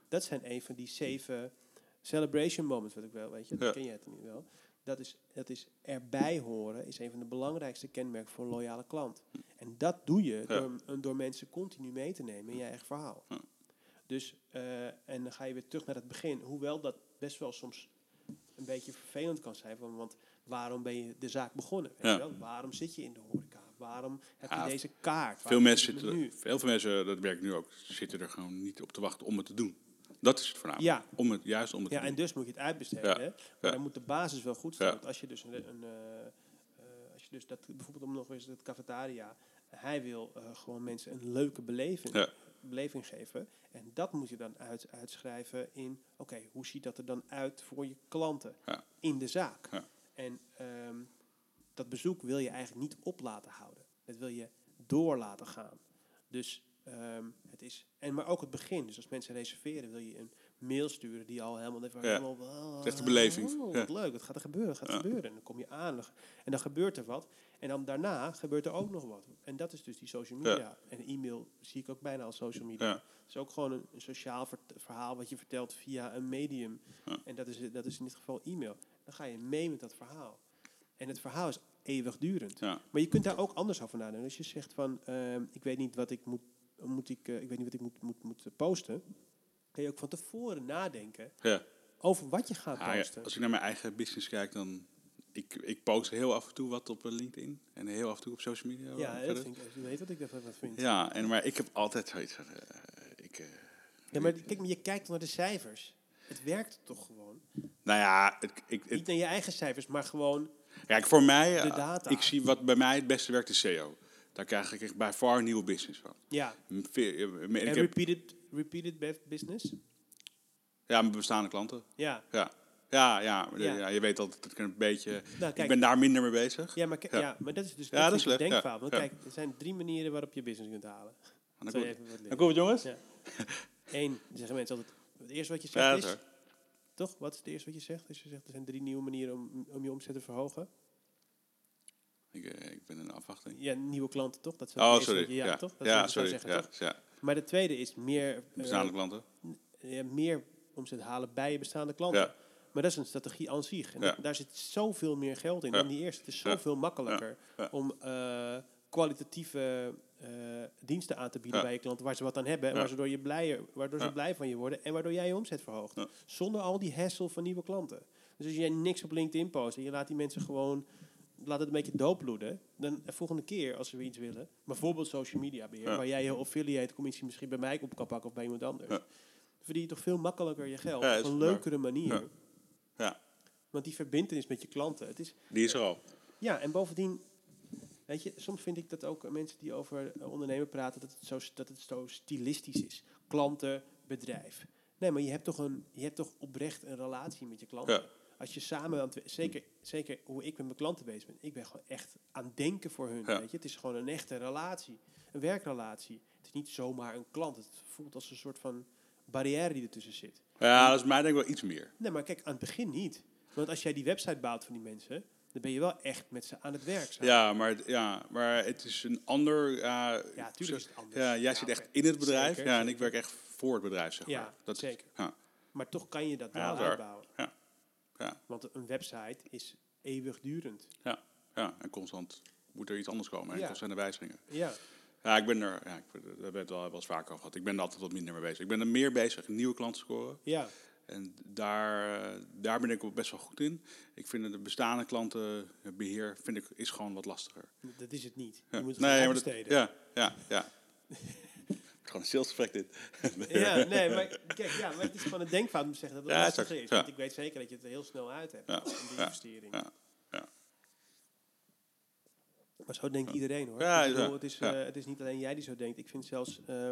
Dat zijn een van die zeven celebration moments, wat ik wel, weet je, dat Ja. ken jij het niet wel. Dat is, dat is erbij horen, is een van de belangrijkste kenmerken voor een loyale klant. En dat doe je door, door mensen continu mee te nemen in je eigen verhaal. Dus, eh, en dan ga je weer terug naar het begin. Hoewel dat best wel soms een beetje vervelend kan zijn. van- Want waarom ben je de zaak begonnen? Weet Ja. wel? Waarom zit je in de horeca? Waarom heb je deze kaart? Veel mensen zitten, veel veel mensen, dat werkt nu ook, zitten er gewoon niet op te wachten om het te doen. Dat is het voornamelijk. Ja. Om het, juist om het Ja, te en doen. dus moet je het uitbesteden. Ja. hè? Maar dan moet de basis wel goed. Ja. Want als je dus een, een eh, eh, als je dus dat bijvoorbeeld om nog eens het cafetaria, hij wil eh, gewoon mensen een leuke beleving, Ja. Beleving geven. En dat moet je dan uit, uitschrijven in, oké, hoe ziet dat er dan uit voor je klanten Ja. in de zaak? Ja. En ehm, dat bezoek wil je eigenlijk niet op laten houden. Dat wil je door laten gaan. Dus ehm, het is, en maar ook het begin. Dus als mensen reserveren, wil je een mail sturen die al helemaal, even Ja. helemaal oh, is echt de beleving. Oh, Ja. wat leuk, wat gaat er gebeuren? Wat gaat er gebeuren? En dan kom je aan en dan gebeurt er wat. En dan daarna gebeurt er ook nog wat. En dat is dus die social media. En e-mail zie ik ook bijna als social media. Het is ook gewoon een, een sociaal verhaal wat je vertelt via een medium. En dat is, dat is in dit geval e-mail. Dan ga je mee met dat verhaal. En het verhaal is eeuwigdurend. Ja. Maar je kunt daar ook anders over nadenken. Als je zegt van, ehm, ik weet niet wat ik moet, moet ik, eh, ik weet niet wat ik moet, moet, moet posten. Kun je ook van tevoren nadenken Ja. over wat je gaat Ah, ja, posten. als ik naar mijn eigen business kijk, dan... Ik, ik post heel af en toe wat op LinkedIn. En heel af en toe op social media. Ja, dat vind ik, je weet wat ik daarvan vind. Ja, en, maar ik heb altijd zoiets van... eh, ik, eh, Ja, maar kijk, maar je kijkt naar de cijfers. Het werkt toch gewoon. nou ja, het, ik, het, Niet naar je eigen cijfers, maar gewoon... Kijk, voor mij, De eh, data. ik zie wat bij mij het beste werkt is SEO. Daar krijg ik echt bij far een nieuwe business van. Ja, en Ik heb, repeated, repeated business. ja, mijn bestaande klanten. Ja. Ja, ja, ja, Ja. ja. je weet altijd, dat kan een beetje... Nou, kijk, ik ben daar minder mee bezig. ja, maar, Ja. ja. maar dat is dus Ja, dat is is een denkfout. Want kijk, er zijn drie manieren waarop je business kunt halen. Dan komt wat dan komt het, jongens. Ja. Eén, zeggen mensen altijd, het eerste wat je zegt is... is. Toch? Wat is het eerste wat je zegt? Als je zegt, er zijn drie nieuwe manieren om, om je omzet te verhogen. Ik, eh, ik ben in afwachting. Ja, nieuwe klanten, toch? Dat is Oh, het sorry. je- ja, Ja, toch? Dat ja, is sorry. zeggen, ja, toch? ja. Maar de tweede is meer, eh, Bestaande klanten. ja, meer omzet halen bij je bestaande klanten. Ja. Maar dat is een strategie aan zich. En Ja. daar zit zoveel meer geld in dan die eerste. Het is zoveel makkelijker om eh, kwalitatieve eh, diensten aan te bieden bij je klanten waar ze wat aan hebben en waardoor, je blijer, waardoor ze blij van je worden en waardoor jij je omzet verhoogt. Zonder al die hassle van nieuwe klanten. Dus als jij niks op LinkedIn post en je laat die mensen gewoon laat het een beetje doodbloeden. Dan de volgende keer als weer iets willen, bijvoorbeeld social media beheer, Ja. waar jij je affiliate commissie misschien bij mij op kan pakken of bij iemand anders. Ja. Verdien je toch veel makkelijker je geld Ja, op een waar. leukere manier. Ja. Want die verbindenis met je klanten. Het is, die is er al. ja, en bovendien, weet je, soms vind ik dat ook mensen die over ondernemen praten, dat het, zo, dat het zo stilistisch is. Klanten, bedrijf. Nee, maar je hebt toch, een, je hebt toch oprecht een relatie met je klanten. Ja. Als je samen, aan het we- zeker, zeker hoe ik met mijn klanten bezig ben, ik ben gewoon echt aan het denken voor hun. Ja. Weet je? Het is gewoon een echte relatie, een werkrelatie. Het is niet zomaar een klant, het voelt als een soort van barrière die ertussen zit. Ja, dat is mij denk ik wel iets meer. Nee, maar kijk, aan het begin niet. Want als jij die website bouwt van die mensen, dan ben je wel echt met ze aan het werk. samen. Ja, maar, het- ja, maar het is een ander... ja, Ja, tuurlijk is het anders. Ja, jij Ja, zit echt in het bedrijf. Zeker, ja, en ik werk echt voor het bedrijf, zeg maar. Ja, dat is- zeker. ja, Maar toch kan je dat wel is uitbouwen. ja, Want een website is eeuwigdurend. ja, ja. En constant moet er iets anders komen. En Ja. constant wijzigingen. Ja, Ja, ik ben er... Ja, ik, ben- daar hebben we het wel, wel eens vaker over gehad. Ik ben er altijd wat minder mee bezig. Ik ben er meer bezig nieuwe klanten scoren. ja. En daar, daar ben ik ook best wel goed in. Ik vind de bestaande klantenbeheer vind ik, is gewoon wat lastiger. dat is het niet. Ja. Je moet het nee, maar dat- ja, ja, ja. Gewoon een salesgesprek dit. Ja, nee, maar kijk, ja, maar het is gewoon een denkfout om te zeggen dat het Ja, lastiger is. Want ik weet zeker dat je het er heel snel uit hebt Ja, in die ja, investering. Ja, ja. Maar zo denkt iedereen hoor. Ja, bedoel, het, is, eh, het is niet alleen jij die zo denkt. Ik vind zelfs, eh,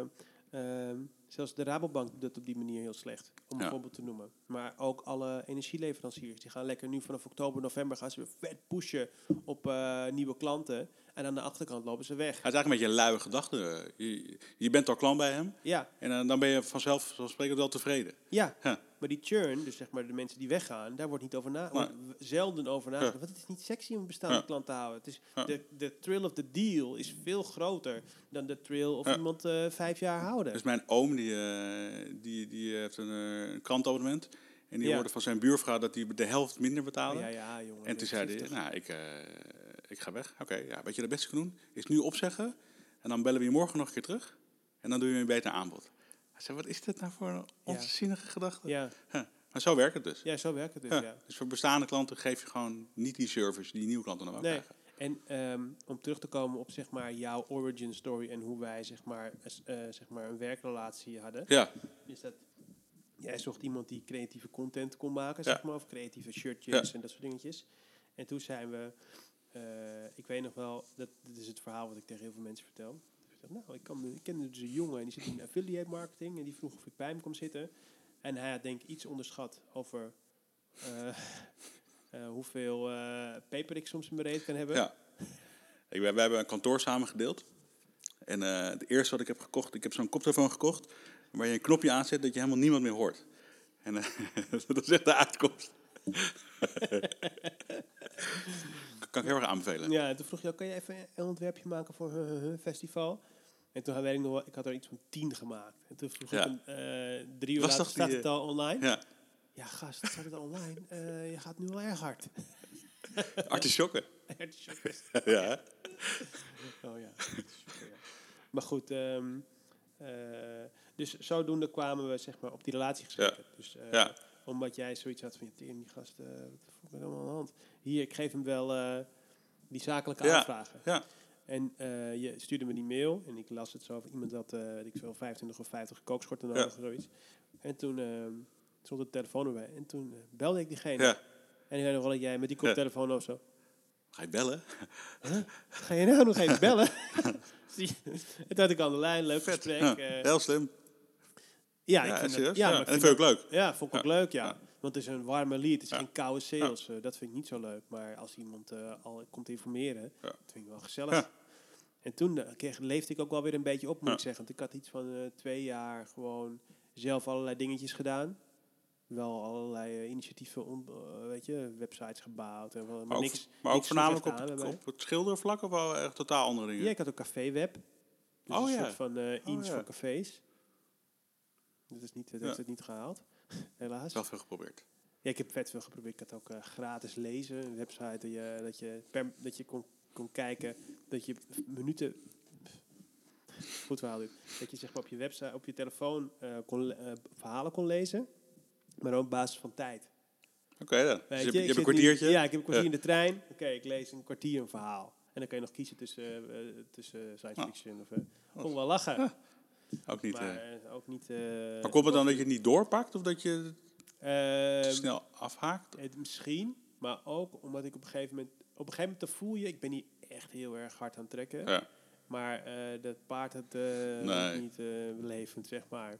ehm, zelfs de Rabobank doet het op die manier heel slecht. Om een voorbeeld te noemen. Maar ook alle energieleveranciers. Die gaan lekker nu vanaf oktober, november gaan ze weer vet pushen op eh, nieuwe klanten. En aan de achterkant lopen ze weg. Het is eigenlijk een beetje een luie gedachte. Je, je bent al klant bij hem. Ja, En eh, dan ben je vanzelf, zoals sprekend, wel tevreden. ja. Maar die churn, dus zeg maar de mensen die weggaan, daar wordt niet over na, Nee. wordt w- zelden over nagedacht. Want het is niet sexy om een bestaande klant te houden. Het is, de, de thrill of the deal is veel groter dan de thrill of iemand eh, vijf jaar houden. Dus mijn oom, die, eh, die, die heeft een, eh, krantabonnement. En die Ja. hoorde van zijn buurvrouw dat hij de helft minder betaalde. ja, ja, jongen. En toen zei hij, nou, ik, ik ga weg. Oké, ja, weet je wat het beste kan doen? Is nu opzeggen. En dan bellen we je morgen nog een keer terug. En dan doe je een beter aanbod. Hij zei, wat is dit nou voor een onzinnige gedachte? Ja, Ja. Maar zo werkt het dus. ja, zo werkt het dus, Ja. ja. Dus voor bestaande klanten geef je gewoon niet die service die nieuwe klanten dan wel Nee. krijgen. En ehm, om terug te komen op zeg maar, jouw origin story en hoe wij zeg maar, eh, zeg maar een werkrelatie hadden, Ja, is dat jij zocht iemand die creatieve content kon maken, Ja. zeg maar, of creatieve shirtjes Ja. en dat soort dingetjes. En toen zijn we, eh, ik weet nog wel, dat dit is het verhaal wat ik tegen heel veel mensen vertel. Ik nou, ik, kan, ik kende dus een jongen en die zit in affiliate marketing en die vroeg of ik bij hem kon zitten. En hij had denk ik iets onderschat over eh, eh, hoeveel peper ik soms in mijn reet kan hebben. ja. Ik, wij, wij hebben een kantoor samen gedeeld. En het eerste wat ik heb gekocht, ik heb zo'n koptelefoon gekocht. Waar je een knopje aanzet dat je helemaal niemand meer hoort. En dat is echt de uitkomst. kan ik heel erg aanbevelen. Ja, en toen vroeg je, ook, kan je even een ontwerpje maken voor een festival? En toen had ik nog ik had er iets van tien gemaakt. En toen vroeg Ja. ik, een, eh, drie uur later staat die, het al online? Ja, Ja, gast, staat het al online? Eh, je gaat nu wel erg hard. artisjokken. Artisjokken. ja, oh ja. ja. Maar goed, eh, dus zodoende kwamen we zeg maar op die relatie gesprekken. Dus, eh, Ja. Omdat jij zoiets had van, tering, die gast, eh, wat is er allemaal aan de hand? Hier, ik geef hem wel eh, die zakelijke Ja. aanvragen. ja. En eh, je stuurde me die mail en ik las het zo van iemand dat ik veel 25 of 50 kookschorten Ja. nodig of zoiets. En toen ehm, stond de telefoon erbij en toen belde ik diegene. ja. En ik weet nog wel dat jij met die koptelefoon of zo. Ga je bellen? Ga je nou nog even bellen? En toen had ik aan de lijn, leuk Vet. gesprek. Heel slim. Ja, Ja, ik vind het, ja, maar ik en dat vind vind ik ook leuk. Ja, vond ik ook leuk, ja. Want het is een warme lead, het is geen koude sales. dat vind ik niet zo leuk. Maar als iemand eh, al komt informeren, dat vind ik wel gezellig. En toen eh, kreeg, leefde ik ook wel weer een beetje op, moet ik zeggen. Want ik had iets van eh, twee jaar gewoon zelf allerlei dingetjes gedaan. Wel allerlei initiatieven, on- weet je, websites gebouwd. En, maar Maar ook, niks, maar ook voornamelijk op, het schildervlak of wel echt totaal andere dingen? Ja, ik had ook caféweb. Dus Oh een ja. soort van eh iets ja. voor cafés. Dat, is niet, dat Ja. heeft het niet gehaald, helaas. Wel veel geprobeerd. Ja, ik heb vet veel geprobeerd. Ik had ook eh, gratis lezen, een website dat je, dat je, per, dat je kon, kon kijken, dat je minuten... Goed verhaal dit. Dat je zeg maar op je website, op je telefoon eh, kon, eh, verhalen kon lezen, maar ook op basis van tijd. Oké dan. Dus je, hebt- je, je ik hebt een nu- kwartiertje? ja, ik heb een kwartier Ja. in de trein. Oké, ik lees een kwartier een verhaal. En dan kan je nog kiezen tussen, eh, eh, tussen science Ah. fiction of... kon wel lachen. Ook niet. maar eh. eh, ook niet... eh, maar komt het dan dat je het niet doorpakt of dat je het te Ehm, snel afhaakt? Het, misschien, maar ook omdat ik op een gegeven moment... Op een gegeven moment dan voel je, ik ben niet echt heel erg hard aan het trekken. Ja. Maar dat paard het Nee. niet levend, zeg maar.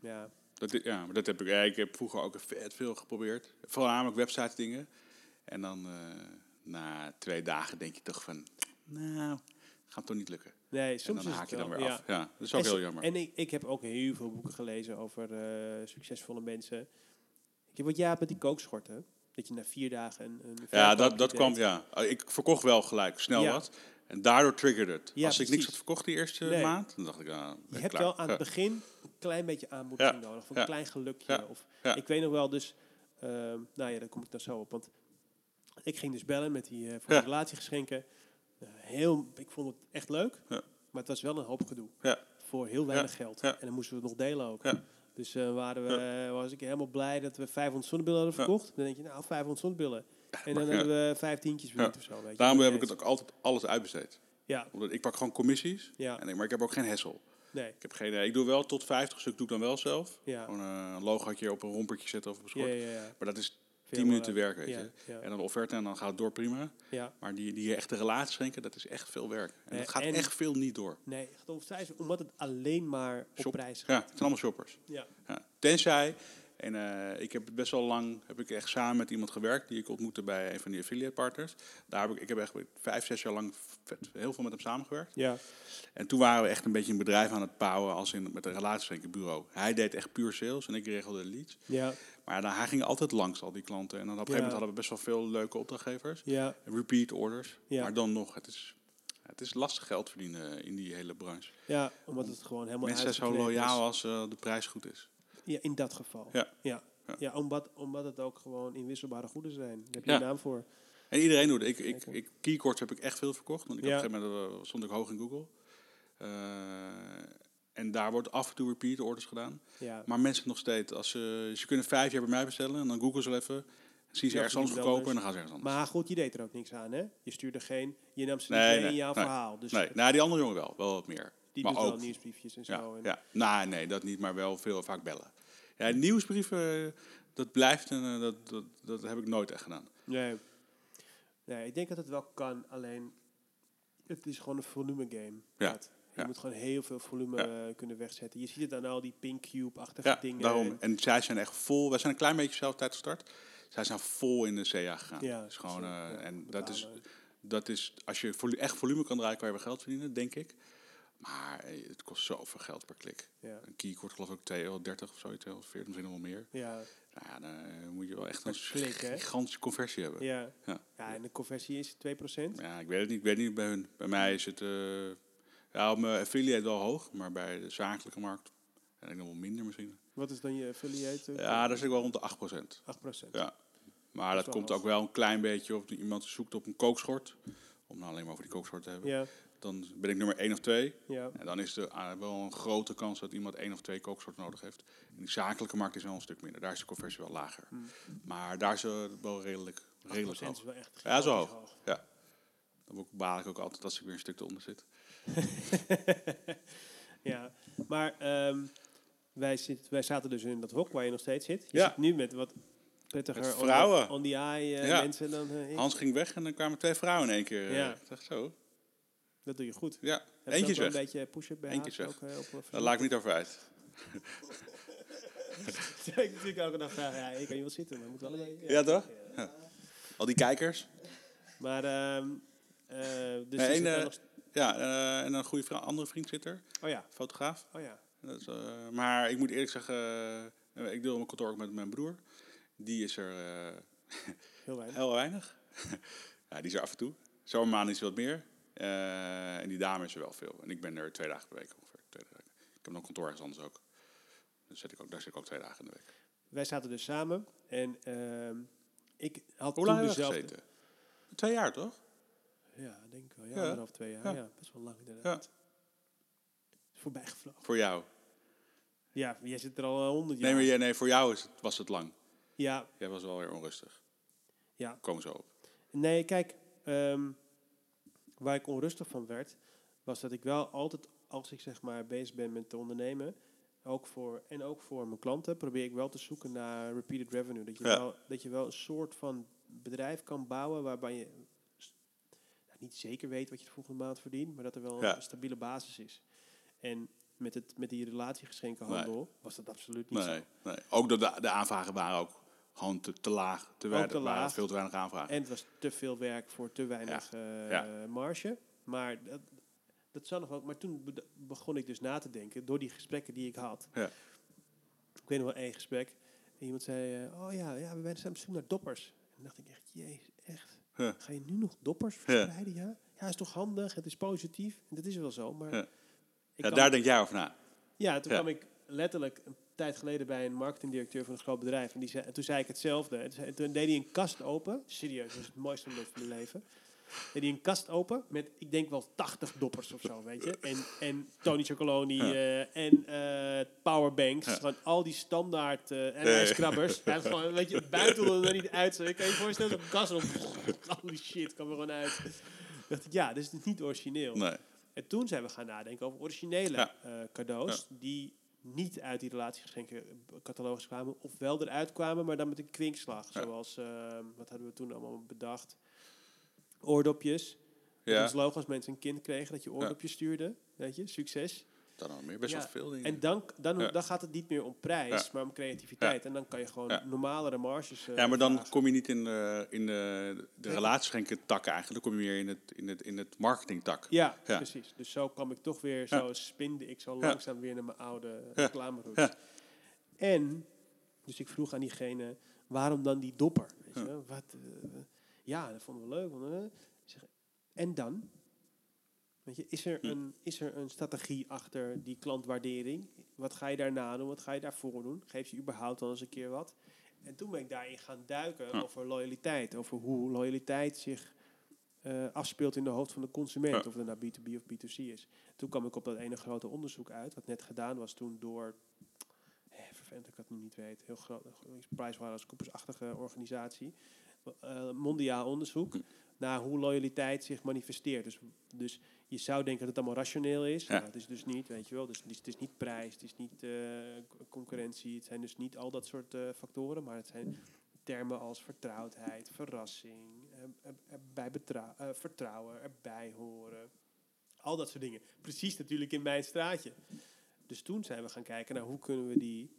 Ja, Dat, ja, maar dat heb ik. Ja, ik heb vroeger ook vet veel geprobeerd. Voornamelijk website dingen. En dan na twee dagen denk je toch van, nou, gaat toch niet lukken. nee, En soms dan is haak je dan wel, weer ja. af. Ja, dat is ook En heel jammer. En ik, ik heb ook heel veel boeken gelezen over eh, succesvolle mensen. Ik heb wat jij met die kookschorten. Dat je na vier dagen een, een ja, dat, dat deed. kwam, ja. Ik verkocht wel gelijk snel Ja. wat. En daardoor triggerde het. Ja, Als ik niks had verkocht die eerste Nee. maand, dan dacht ik, ah, ben Je ik hebt wel aan Ja. het begin een klein beetje aanmoediging Ja. nodig. Of een Ja. klein gelukje. Ja. Of, Ja. Ik weet nog wel dus... ehm, nou ja, daar kom ik dan zo op. Want ik ging dus bellen met die eh voor Ja. relatiegeschenken. Eh, heel, ik vond het echt leuk. Ja. Maar het was wel een hoop gedoe. Ja. Voor heel weinig geld. Ja. En dan moesten we het nog delen ook. Ja. Dus eh, waren we, was ik helemaal blij dat we 500 zonnebillen hadden Ja. verkocht. Dan denk je, nou, 500 zonnebillen. En dan Ja. hebben we vijf tientjes verdiend Ja. of zo. Weet je. Daarom heb ik het ook altijd alles uitbesteed. Ja, Omdat ik pak gewoon commissies. Ja. En ik, maar ik heb ook geen hessel. nee. Ik heb geen. eh, Ik doe wel tot 50 stuk doe ik dan wel zelf. Ja. Gewoon eh, een logootje op een rompertje zetten of op een Ja, schort. ja, ja. Maar dat is 10 minuten eh, werk, weet je. En dan offerte en dan gaat het door prima. Maar die, die echte relatie schenken, dat is echt veel werk. En dat gaat en- echt veel niet door. Nee, omdat het alleen maar op Shop. prijs gaat. Ja, het zijn allemaal shoppers. Ja. Ja. Tenzij, en eh, ik heb best wel lang, heb ik echt samen met iemand gewerkt die ik ontmoette bij een van die affiliate partners. Daar heb ik, ik heb echt vijf, zes jaar lang heel veel met hem samengewerkt. Ja. En toen waren we echt een beetje een bedrijf aan het bouwen als in met een relatiebureau. Hij deed echt puur sales en ik regelde de leads. Ja. Maar dan, hij ging altijd langs al die klanten. En dan op een gegeven moment hadden we best wel veel leuke opdrachtgevers. Ja. Repeat orders. Ja. Maar dan nog, het is, het is lastig geld verdienen in die hele branche. ja, omdat het gewoon helemaal Mensen zijn zo is. loyaal als eh, de prijs goed is. Ja, in dat geval. Ja. Ja, Ja. omdat, omdat het ook gewoon inwisselbare goeden zijn. Daar heb je Ja. een naam voor. En iedereen doet. Ik, ik, ik, keycords heb ik echt veel verkocht. Want ik Ja. op een gegeven moment eh, stond ik hoog in Google. Eh, en daar wordt af en toe repeat orders gedaan. Ja. Maar mensen nog steeds, als ze, ze kunnen vijf jaar bij mij bestellen en dan googlen ze even. Zien ze ergens anders verkopen en dan gaan ze ergens anders. Maar goed, je deed er ook niks aan, hè? Je stuurde geen... Je nam ze niet Nee, mee nee, in jouw nee. verhaal. Dus nee, nou, die andere jongen wel, wel wat meer. Die maar doet ook, wel nieuwsbriefjes en zo. ja, en, ja. Nou, nee, dat niet, maar wel veel vaak bellen. Ja, nieuwsbrieven, dat blijft en eh, dat, dat, dat heb ik nooit echt gedaan. Nee. Nee, ik denk dat het wel kan, alleen... Het is gewoon een volume game. Ja. Je ja. moet gewoon heel veel volume Ja. eh, kunnen wegzetten. Je ziet het aan al die pink cube-achtige Ja, dingen. daarom. En zij zijn echt vol. Wij zijn een klein beetje zelf tijd gestart. Zij zijn vol in de CA gegaan. Ja, dus gewoon, eh, en dat is, dat is, als je echt volume kan draaien, kan je geld verdienen, denk ik. Maar eh, het kost zoveel geld per klik. Ja. Een keycord geloof ik 2,30 euro of zo, 240, misschien nog wel meer. Ja, Nou ja, dan eh, moet je wel echt een hè? gigantische conversie hebben. ja. Ja. ja, en de conversie is 2%. Ja, ik weet het niet. Ik weet niet bij hun. Bij mij is het, eh, ja, op mijn affiliate wel hoog, maar bij de zakelijke markt en ik nog wel minder misschien. Wat is dan je affiliate? Ja, daar zit ik wel rond de 8%. 8%. Ja. Maar Dat komt ook wel een klein beetje op iemand zoekt op een kookschort. Om nou alleen maar over die kookschort te hebben. Ja, Dan ben ik nummer 1 of 2. ja. En dan is er ah, wel een grote kans dat iemand één of twee kooksoorten nodig heeft. In die zakelijke markt is wel een stuk minder. Daar is de conversie wel lager. Hmm. Maar daar is het wel redelijk, redelijk 8% hoog. is wel echt Ja, zo hoog. Ja. Dan baal ik ook altijd als ik weer een stuk eronder zit. Ja, maar ehm, wij, zit, wij zaten dus in dat hok waar je nog steeds zit. Je Ja. zit nu met wat prettiger Met vrouwen. on the eye eh, Ja. mensen dan eh. Hans ging weg en dan kwamen twee vrouwen in één keer. eh, Ja. Ik dacht zo. Dat doe je goed. Ja, Heb je eentje een beetje push-up bij Eentje eh, op, eh, Daar laat ik niet over uit. Ik natuurlijk elke dag vragen, ja, ik kan hier wel zitten, maar moet wel een Ja, toch? Ja. Al die kijkers. Maar, ehm eh dus Nee, Ja, en een goede vrouw, andere vriend zit er. oh ja, Fotograaf. oh ja. Dat is, maar ik moet eerlijk zeggen, ik deel mijn kantoor ook met mijn broer. Die is er Heel weinig. heel weinig. ja, die is er af en toe. Zomermaanden is wat meer. Eh, en die dame is er wel veel. En ik ben er twee dagen per week ongeveer. Twee dagen. Ik heb nog kantoor ergens anders ook. Dus zit ik ook, daar zit ik ook twee dagen in de week. Wij zaten dus samen en ehm, ik had Hoe toen lang je dezelfde... gezeten? Twee jaar, toch? Ja, denk ik wel. Ja, Ja. anderhalf, twee jaar. Ja. Ja. best wel lang inderdaad. Is voorbij gevlogen. Voor jou. Ja, jij zit er al eh, honderd jaar. Nee, maar nee, voor jou is het, was het lang. Ja, Jij was wel weer onrustig. ja. Kom zo op. Nee, kijk, ehm, waar ik onrustig van werd, was dat ik wel altijd, als ik zeg maar bezig ben met te ondernemen, ook voor, en ook voor mijn klanten, probeer ik wel te zoeken naar repeated revenue. Dat je, Ja. wel, dat je wel een soort van bedrijf kan bouwen waarbij je nou, niet zeker weet wat je de volgende maand verdient, maar dat er wel Ja. een stabiele basis is. En met, het, met die relatiegeschenkenhandel was dat absoluut niet Nee, zo. nee. Ook de, de aanvragen waren ook gewoon te, te laag. Te weinig, te laag. veel te weinig aanvragen. En het was te veel werk voor te weinig eh, Ja. marge. Maar dat, dat zou nog wel. Maar toen be- begon ik dus na te denken door die gesprekken die ik had. Ja. Ik weet nog wel één gesprek. En iemand zei: eh, Oh ja, ja, we zijn op zoek naar doppers. En dan dacht ik echt: Jezus, echt? Ja. Ga je nu nog doppers verspreiden? Ja, ja, is toch handig? Het is positief. En dat is wel zo. Maar Ja. ik Ja, daar denk jij over na. ja, toen Ja. kwam ik letterlijk een tijd geleden bij een marketingdirecteur van een groot bedrijf. En, die zei, en toen zei ik hetzelfde. En toen, deed hij een kast open. Serieus, dat is het mooiste moment van mijn leven. Deed hij een kast open met, ik denk wel 80 doppers of zo, weet je. En, en Tony Chocoloni Ja. eh, en eh, powerbanks. Ja. Gewoon al die standaard eh en Nee. Hij gewoon, weet je, buiten er niet uit. Zo, ik kan je voorstellen, zo'n kast op. Holy shit, kwam er gewoon uit. dacht ik, ja, dit is niet origineel. Nee. En toen zijn we gaan nadenken over originele Ja. cadeaus die niet uit die relatiegeschenken catalogus kwamen, of wel eruit kwamen, maar dan met een kwinkslag. Ja. Zoals, eh, wat hadden we toen allemaal bedacht? Oordopjes. Ja. Als logo als mensen een kind kregen, dat je oordopjes stuurde. Weet je, succes. Dan al meer. Best Ja, wel veel dingen. En dan, dan, Ja. dan gaat het niet meer om prijs, Ja. maar om creativiteit. En dan kan je gewoon normalere marges eh, ja, maar dan vragen. kom je niet in de, in de, de relatieschenken tak eigenlijk. Dan kom je meer in het, in het, in het marketing-tak. Ja, Ja. precies. Dus zo kwam ik toch weer, zo spinde ik zo langzaam weer naar mijn oude reclameroute. En, dus ik vroeg aan diegene, waarom dan die dopper? Weet je? Wat, eh, ja, dat vonden we leuk. want, eh, en dan? Weet je, is, er Hm. een, is er een strategie achter die klantwaardering? Wat ga je daarna doen? Wat ga je daarvoor doen? Geef je überhaupt wel eens een keer wat? En toen ben ik daarin gaan duiken Ja. over loyaliteit. Over hoe loyaliteit zich eh, afspeelt in de hoofd van de consument. Ja. Of het nou B2B of B2C is. Toen kwam ik op dat ene grote onderzoek uit. Wat net gedaan was toen door... Eh, vervelend dat ik dat nu niet weet. Heel groot. PricewaterhouseCoopers-achtige organisatie. Eh, mondiaal onderzoek Hm. naar hoe loyaliteit zich manifesteert. Dus, dus je zou denken dat het allemaal rationeel is. Ja. Nou, het is dus niet, weet je wel. Dus het is, het is niet prijs, het is niet eh, concurrentie. Het zijn dus niet al dat soort eh, factoren. Maar het zijn termen als vertrouwdheid, verrassing, eh, erbij vertrouwen, erbij horen. Al dat soort dingen. Precies natuurlijk in mijn straatje. Dus toen zijn we gaan kijken naar hoe kunnen we die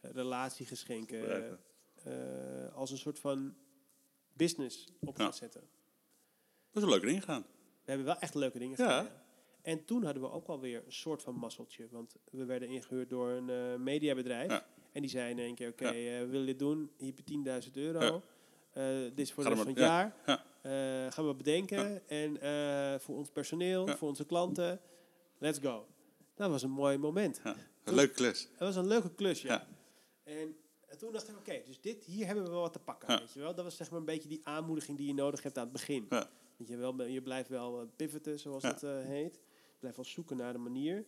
relatiegeschenken eh, als een soort van business op Ja. gaan zetten. Dat is een leuke ding gedaan. We hebben wel echt leuke dingen gedaan. ja. En toen hadden we ook alweer een soort van mazzeltje. Want we werden ingehuurd door een eh, mediabedrijf. Ja. En die zei in één keer, oké, Ja. eh, wil je dit doen? Hier heb je 10.000 euro. Eh, dit is voor de rest van het jaar. ja. Eh, gaan we bedenken. En voor ons personeel, voor onze klanten. Let's go. Dat was een mooi moment. Een leuke klus. Dat was een leuke klus, ja. En, en toen dacht ik, oké, dus dit, hier hebben we wel wat te pakken. Ja. Weet je wel? Dat was zeg maar een beetje die aanmoediging die je nodig hebt aan het begin. Ja. Je, wel, je blijft wel eh, pivoten, zoals Ja. het eh, heet. Je blijft wel zoeken naar de manier.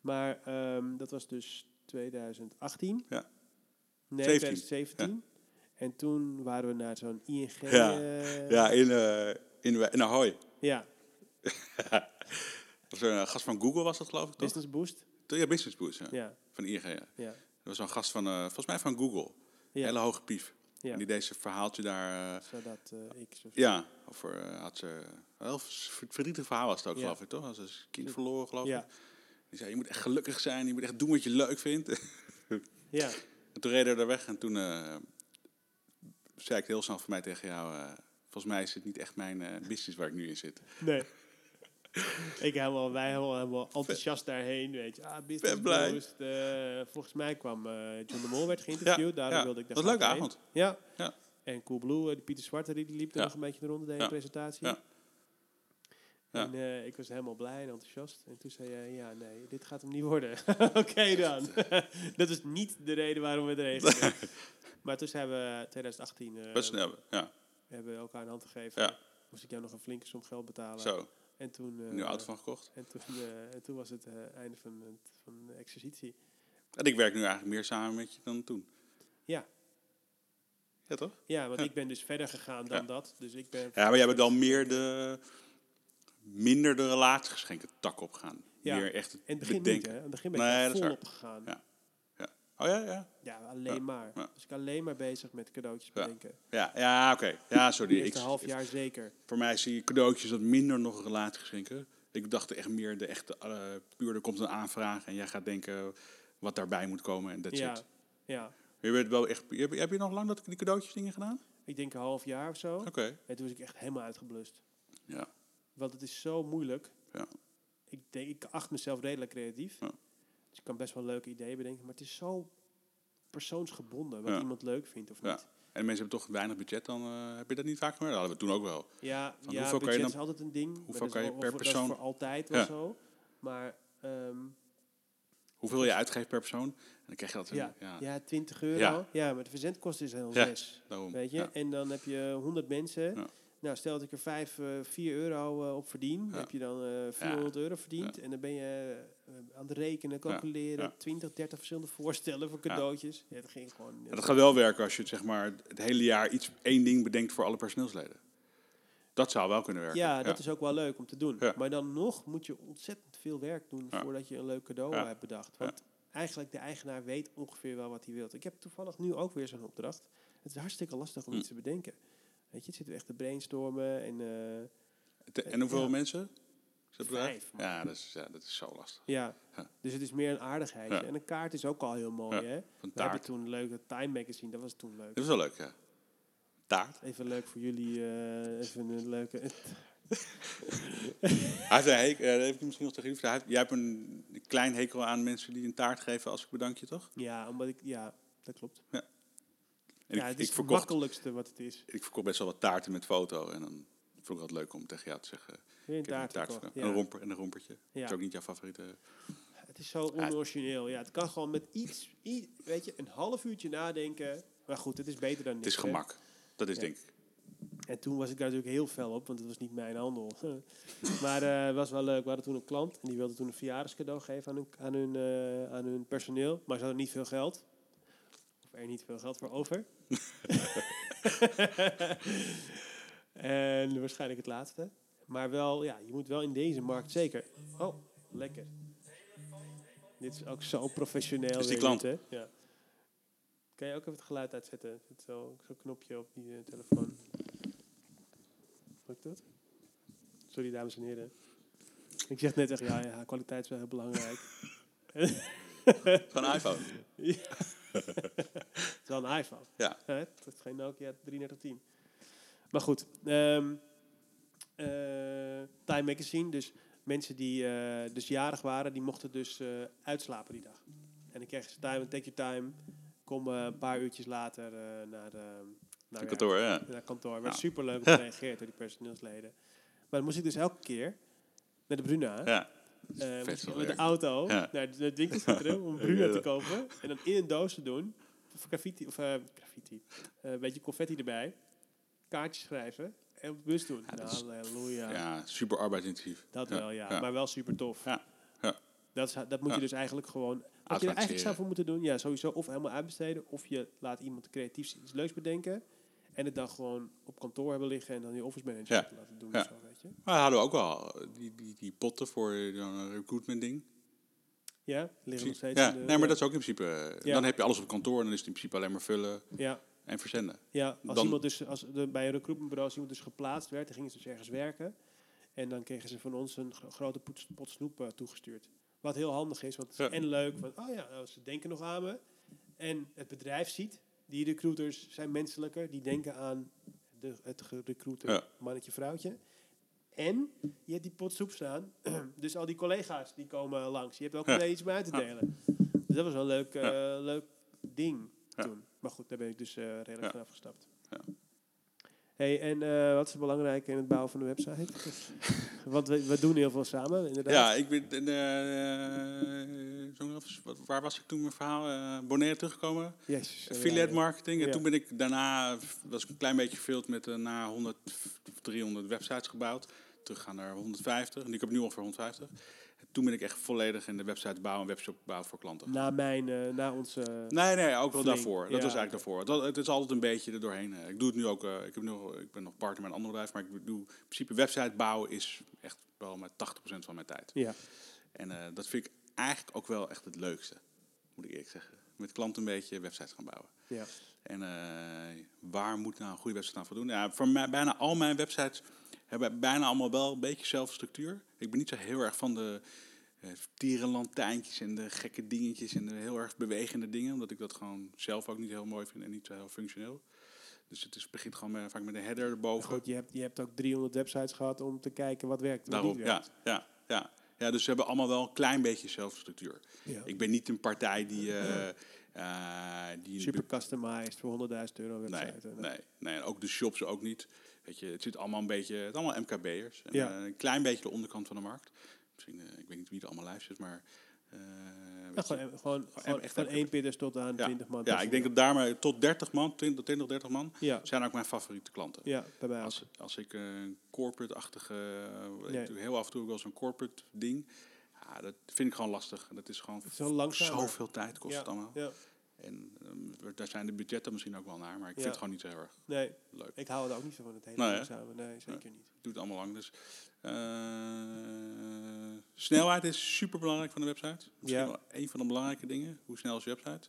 Maar ehm, dat was dus 2018. Ja. Nee, 17. 2017. En toen waren we naar zo'n ING. Ja. eh, Ja, in, in, in Ahoy. ja, was een gast van Google was dat geloof ik toch? Business Boost. Ja, Business Boost. Ja. Ja, Van ING, ja. ja, Dat was een gast van, volgens mij van Google. ja. Hele hoge pief. Ja. En die deed zijn verhaaltje daar... eh, Zodat eh, ik... Zo ja, over eh, had ze... Ver- verdrietig verhaal was het ook, geloof ik, toch? Als een kind verloren, geloof Ja. ik. Die zei, je moet echt gelukkig zijn. Je moet echt doen wat je leuk vindt. Ja, en toen reden we er weg. En toen zei ik heel snel voor mij tegen jou... volgens mij is het niet echt mijn business waar ik nu in zit. Nee. ik helemaal, wij helemaal, helemaal enthousiast daarheen, weet je. Ah, business Ben blij. boost. eh, volgens mij kwam eh, John de Mol werd geïnterviewd. Daarom ja. wilde ik daar Dat was een leuke heen. avond. Ja. Ja. En Coolblue, eh, die Pieter Zwarte, die liep er nog een beetje de deed Ja. een presentatie. Ja. Ja. En eh, ik was helemaal blij en enthousiast. En toen zei hij, ja, nee, dit gaat hem niet worden. Oké dan. dat is niet de reden waarom we erheen gingen. maar toen zijn we 2018, eh, Best snel. Ja, hebben we elkaar een hand gegeven. Moest ik jou nog een flinke som geld betalen. zo. En toen, eh, Nieuwe auto van gekocht. en toen, eh, en toen was het eh, einde van, het- van de exercitie. En ik werk nu eigenlijk meer samen met je dan toen. Ja, Ja, toch? ja want Ja. ik ben dus verder gegaan dan Ja. dat. Dus ik ben... Ja, maar jij bent dan meer de... Minder de relatiegeschenken tak opgaan. Ja. Meer echt het In het begin niet, bedenken. hè. In het begin ben Nee, ik volop gegaan. Ja. Oh ja, ja. Ja, alleen Ja, maar. ja. Dus ik alleen maar bezig met cadeautjes Ja. bedenken. Ja, ja oké. Ja, Het sorry. Ik, eerste half jaar zeker. voor mij zie je cadeautjes wat minder nog relatiegeschenken. Ik dacht echt meer de echte... eh, puur, er komt een aanvraag en jij gaat denken wat daarbij moet komen en that's Ja, it. ja. Je bent wel echt... Heb, heb je nog lang dat, die cadeautjes dingen gedaan? Ik denk een half jaar of zo. Oké. En toen was ik echt helemaal uitgeblust. Ja. Want het is zo moeilijk. Ja. Ik, denk, ik acht mezelf redelijk creatief. Ja. Ik kan best wel leuke ideeën bedenken. Maar het is zo persoonsgebonden wat Ja. iemand leuk vindt of Ja. niet. En mensen hebben toch weinig budget, dan eh, heb je dat niet vaak meer? Dat hadden we toen ook wel. Ja, Van ja hoeveel kan je budget dan- is altijd een ding. hoeveel kan je per of- Dat is persoon- voor altijd wel Ja. zo. Maar ehm, Hoeveel je uitgeeft per persoon? En dan krijg je dat... ja, ja, ja. 20 euro. Ja. Ja. maar de verzendkosten is heel zes. daarom. Weet je? En dan heb je 100 mensen. Nou, stel dat ik er 5, eh 4 euro eh, op verdien. Ja. heb je dan eh 400 euro verdiend. En dan ben je eh, aan het rekenen, calculeren. Ja. 20, 30 verschillende voorstellen voor cadeautjes. Ja, dat ging gewoon... Dat gaat wel werken als je het, zeg maar, het hele jaar iets, één ding bedenkt voor alle personeelsleden. Dat zou wel kunnen werken. Ja, dat is ook wel leuk om te doen. Ja. Maar dan nog moet je ontzettend veel werk doen Ja. voordat je een leuk cadeau hebt bedacht. Want eigenlijk de eigenaar weet ongeveer wel wat hij wil. Ik heb toevallig nu ook weer zo'n opdracht. Het is hartstikke lastig om Hm. iets te bedenken. Weet je, het zit er echt te brainstormen en eh, Te- En hoeveel Ja. mensen? Vijf. Ja dat, is, ja, dat is zo lastig. ja. Ja. Dus het is meer een aardigheidje. Ja. En een kaart is ook al heel mooi, Ja, hè? Van We hebben toen een leuke Time Magazine, dat was toen leuk. Dat is wel leuk, ja. Taart. Even leuk voor jullie, eh, even een leuke... Hij heeft eh, dat heb ik misschien nog tegen heeft- Jij hebt een klein hekel aan mensen die een taart geven als ik bedank je, toch? ja, omdat ik... Ja, dat klopt. En ja, ik, het ik, is het makkelijkste wat het is. ik verkocht best wel wat taarten met foto. En dan vond ik het leuk om tegen jou te zeggen... Een taart taart verkocht, verkocht. ja. En, een romper, en een rompertje. Ja. Dat is ook niet jouw favoriete... Het is zo onorigineel. Ja, het kan gewoon met iets, i- weet je, een half uurtje nadenken. Maar goed, het is beter dan Het niks. is hè. gemak. Dat is Ja. denk ik. En toen was ik daar natuurlijk heel fel op, want het was niet mijn handel. maar eh, het was wel leuk. We hadden toen een klant en die wilde toen een verjaardagscadeau geven aan hun, aan hun, eh, aan hun personeel. Maar ze hadden niet veel geld. Er niet veel geld voor over. en waarschijnlijk het laatste. Maar wel, ja, je moet wel in deze markt zeker. Oh, lekker. Dit is ook zo professioneel. Is die klant? hè? Ja. Kan je ook even het geluid uitzetten? Zit zo- Zo'n knopje op die eh, telefoon. Lukt dat? Sorry, dames en heren. Ik zeg net echt, ja, ja kwaliteit is wel heel belangrijk. Een iPhone. Het is wel een iPhone. Ja. Het is geen Nokia 3310. Maar goed. ehm, eh, Time Magazine. Dus mensen die eh, dus jarig waren, die mochten dus eh, uitslapen die dag. En dan kregen ze time, take your time. Kom een paar uurtjes later naar, de, naar, Het kantoor, ja. naar kantoor. Werd Ja. super leuk op gereageerd door die personeelsleden. Maar dan moest ik dus elke keer naar de Bruna. Ja. Eh, met de auto Ja. naar het winkelcentrum om Bruna te kopen. En dan in een doos te doen. Of graffiti, of eh, graffiti. Eh, een beetje confetti erbij. Kaartjes schrijven. En op de bus doen. Ja, Halleluja. Ja, super arbeidsintensief. Dat wel, ja. Maar wel super tof. Ja, ja. Dat, is, dat moet je dus eigenlijk gewoon... Wat je er eigenlijk zou voor moeten doen, ja, sowieso of helemaal uitbesteden, of je laat iemand creatief iets leuks bedenken en het dan gewoon op kantoor hebben liggen en dan je office manager Ja. laten doen Ja. zo, weet je. Maar hadden we ook wel eh, die, die, die potten voor zo'n recruitment ding. Ja, liggen nog steeds Ja, de- nee, maar dat is ook in principe... eh, Ja. Dan heb je alles op kantoor en dan is het in principe alleen maar vullen Ja, en verzenden. ja als Dan- iemand dus, als de, bij een recruitmentbureau als iemand dus geplaatst werd, dan gingen ze dus ergens werken en dan kregen ze van ons een gro- grote pot, pot snoep eh, toegestuurd. Wat heel handig is, want het is Ja. en leuk, van, oh ja, nou, ze denken nog aan me. En het bedrijf ziet, die recruiters zijn menselijker, die denken aan de, het recruiter Ja. mannetje, vrouwtje. En je hebt die pot soep staan, dus al die collega's die komen langs. Je hebt ook Ja. iets om uit te delen. Dus dat was wel een leuk, eh, leuk ding toen. Maar goed, daar ben ik dus eh, redelijk Ja. van afgestapt. Ja. Hey, en eh, wat is belangrijk in het bouwen van de website? Want we, we doen heel veel samen, inderdaad. Ja, ik ben... zo waar was ik toen mijn verhaal? eh Bonaire teruggekomen. Eh, Affiliate marketing. En toen ben ik daarna, was ik een klein beetje verveeld met uh, na 100 of 300 websites gebouwd. Teruggaan naar 150. En ik heb nu voor 150. En toen ben ik echt volledig in de website bouwen en webshop bouwen voor klanten. Na mijn, eh, na onze... Nee, nee, ook wel Flink, daarvoor. Dat ja, was eigenlijk daarvoor. Dat, het is altijd een beetje er doorheen. eh. Ik doe het nu ook. eh, ik, heb nog- ik ben nog partner met een ander bedrijf, maar ik doe in principe website bouwen is echt wel met 80% van mijn tijd. Ja, En eh, dat vind ik eigenlijk ook wel echt het leukste, moet ik eerlijk zeggen. Met klanten een beetje websites gaan bouwen. ja. En eh, waar moet nou een goede website aan voldoen? Ja, voor mij, bijna al mijn websites hebben bijna allemaal wel een beetje dezelfde structuur. Ik ben niet zo heel erg van de eh tierenlantijntjes en de gekke dingetjes en de heel erg bewegende dingen. Omdat ik dat gewoon zelf ook niet heel mooi vind en niet zo heel functioneel. Dus het is, begint gewoon met, vaak met een header erboven. goed, je hebt, je hebt ook 300 websites gehad om te kijken wat werkt en wat Daarom, niet werkt. ja, ja. ja, dus ze hebben allemaal wel een klein beetje dezelfde structuur. Ja. Ik ben niet een partij die... eh, die Super customized voor 100.000 euro Nee, website. nee, nee, en ook de shops ook niet. Weet je, het zit allemaal een beetje, het allemaal MKB'ers. Ja. eh, een klein beetje de onderkant van de markt. Misschien, ik weet niet wie er allemaal luistert, maar... eh, Ja, gewoon, gewoon, gewoon echt van MKB. één pitters tot aan ja, 20 man. ja, ik denk dat daar maar tot 30 man, 20, 20 30 man, Ja, zijn ook mijn favoriete klanten. ja bij mij. Als, als ik een corporate-achtige, eh, Ja. ik doe heel af en toe ook wel zo'n corporate ding. Ja, dat vind ik gewoon lastig. Dat is gewoon Het is wel langzamer. zoveel tijd kost ja, het allemaal. En ehm, daar zijn de budgetten misschien ook wel naar, maar ik vind het gewoon niet zo heel erg Nee, leuk. ik hou er ook niet zo van het hele langzame. Nee, zeker niet. Ik doe het allemaal lang. Dus, eh, snelheid is super belangrijk van de website. Misschien Ja. wel een van de belangrijke dingen. Hoe snel is je website?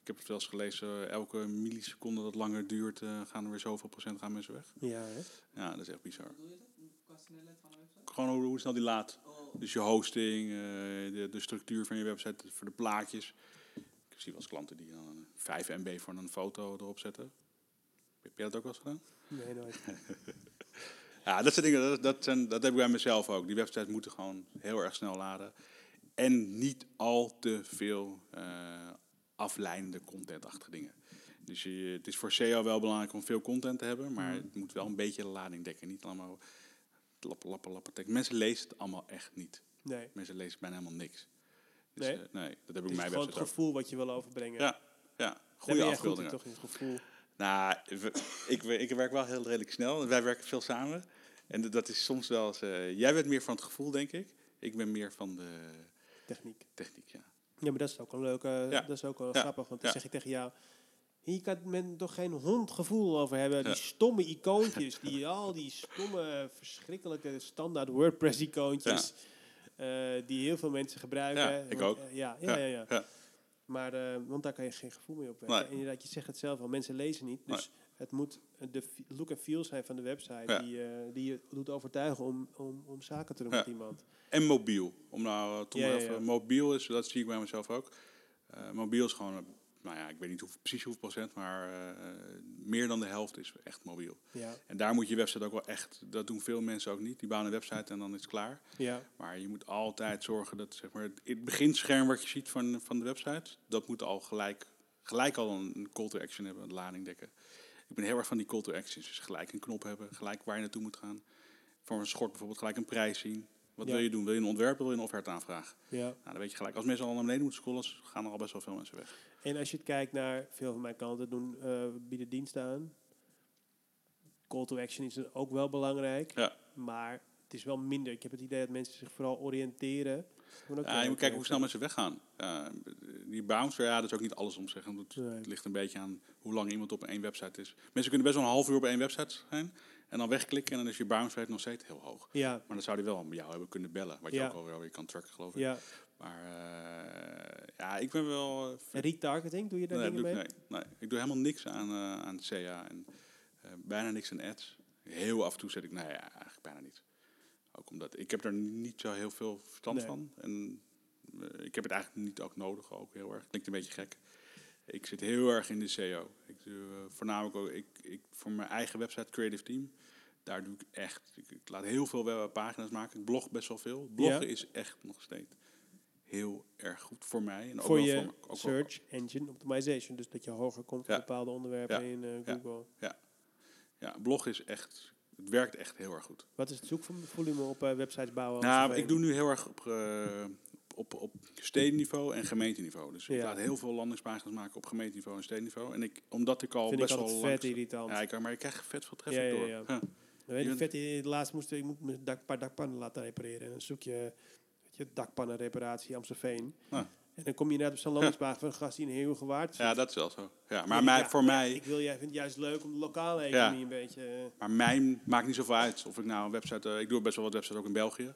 Ik heb het wel eens gelezen, elke milliseconde dat langer duurt, eh, gaan er weer zoveel procent gaan mensen weg. Ja, hè? Ja, dat is echt bizar. Hoe doe je dat? Qua snelheid van een website? Gewoon hoe, hoe snel die laat. Oh, Dus je hosting, eh, de, de structuur van je website, voor de plaatjes. Ik zie wel eens klanten die dan 5 MB voor een foto erop zetten. Heb jij dat ook wel eens gedaan? Nee, nooit. Ja, dat soort dingen, dat, dat, zijn, dat heb ik bij mezelf ook. Die websites moeten gewoon heel erg snel laden. En niet al te veel eh, afleidende contentachtige dingen. Dus je, het is voor SEO wel belangrijk om veel content te hebben, maar het moet wel een beetje de lading dekken. Niet allemaal lappen, lappen, lappen tekst. Mensen lezen het allemaal echt niet. Nee. Mensen lezen bijna helemaal niks. Dus, Nee? eh, nee, dat heb ik mijn gewoon het gevoel wat je wil overbrengen. Ja, ja. Goede afbeeldingen. toch in het gevoel. Nou, ik, ik werk wel heel redelijk snel. Wij werken veel samen. En dat is soms wel eens... eh, jij bent meer van het gevoel, denk ik. Ik ben meer van de Techniek. techniek, ja. Ja, maar dat is ook wel leuk. eh, Ja. Dat is ook wel Ja. grappig. Want dan Ja. zeg ik tegen jou... Hier kan men toch geen hondgevoel over hebben. Die Ja. stomme icoontjes. Die, al die stomme, verschrikkelijke standaard WordPress-icoontjes. eh, die heel veel mensen gebruiken. Ja, ik Want, ook. eh, ja, ja, ja. Maar, eh, want daar kan je geen gevoel mee opwekken. Nee. En inderdaad, je zegt het zelf al. Mensen lezen niet. Dus het moet de look en feel zijn van de website. Ja. Die, eh, die je doet overtuigen om, om, om zaken te doen Ja. met iemand. En mobiel. Om nou, uh, Ja, even, mobiel is, dat zie ik bij mezelf ook. Eh, mobiel is gewoon, eh, nou ja, ik weet niet hoe, precies hoeveel procent, maar eh, meer dan de helft is echt mobiel. Ja, En daar moet je website ook wel echt, dat doen veel mensen ook niet. Die bouwen een website en dan is het klaar. ja, Maar je moet altijd zorgen dat zeg maar, het- het beginscherm wat je ziet van, van de website, dat moet al gelijk, gelijk al een call to action hebben, een lading dekken. Ik ben heel erg van die call to actions. Dus gelijk een knop hebben, gelijk waar je naartoe moet gaan. Voor een schort bijvoorbeeld gelijk een prijs zien. Wat Ja. wil je doen? Wil je een ontwerp wil je een offerte aanvragen? ja. Nou, dan weet je gelijk. Als mensen al naar beneden moeten scrollen, gaan er al best wel veel mensen weg. En als je het kijkt naar veel van mijn klanten doen, eh, bieden diensten aan. Call to action is ook wel belangrijk, Ja. maar het is wel minder. Ik heb het idee dat mensen zich vooral oriënteren. Maar ook Ja, je moet kijken hoe snel mensen weggaan. Ja, die bounce, ja, dat is ook niet alles om te zeggen. Het, Nee. het ligt een beetje aan hoe lang iemand op één website is. Mensen kunnen best wel een half uur op één website zijn. En dan wegklikken en dan is je bounce rate nog steeds heel hoog. Ja, Maar dan zou die wel jou hebben kunnen bellen. Wat je ook alweer weer kan tracken, geloof ik. ja. Maar eh, ja, ik ben wel... eh, retargeting, doe je daar nee, dingen mee? ik, nee, nee, ik doe helemaal niks aan, eh aan CA. En bijna niks aan ads. Heel af en toe zet ik... Nee, ja, eigenlijk bijna niet. Ook omdat... Ik heb er niet zo heel veel verstand Nee. van. En ik heb het eigenlijk niet ook nodig. Ook heel erg. Klinkt een beetje gek. Ik zit heel erg in de SEO. Ik doe eh, voornamelijk ook... Ik, ik, voor mijn eigen website Creative Team... Daar doe ik echt... Ik, ik laat heel veel web- pagina's maken. Ik blog best wel veel. Bloggen Ja. is echt nog steeds heel erg goed voor mij. En ook Voor wel voor me- ook wel- search engine optimization. Dus dat je hoger komt Ja. op bepaalde onderwerpen Ja. in eh, Ja. Google. Ja, blog is echt... Het werkt echt heel erg goed. Wat is het zoekvolume op eh, websites bouwen? Nou, ik doe nu heel erg op, op, op stedenniveau en gemeenteniveau. Dus ik Ja. laat heel veel landingspagina's maken op gemeenteniveau en stedenniveau. En ik, omdat ik al Vind best wel vet irritant. Ja, ik, kan- maar ik krijg vet veel traffic Ja, ja, door. ja. Huh. Weet Je vet, in- laatst moest ik, moet mijn dak, paar dakpannen laten repareren. En dan zoek je, je dakpannenreparatie Amstelveen. Ah. En dan kom je net op zo'n landingspagina van een gast die in heel gewaard zit. Ja, dat is wel zo. Ja, maar mij, ja, voor ja, mij... Ik, wil, jij vind het juist leuk om de lokale economie een beetje... eh, Maar mij maakt niet zoveel uit of ik nou een website... eh, ik doe best wel wat websites ook in België.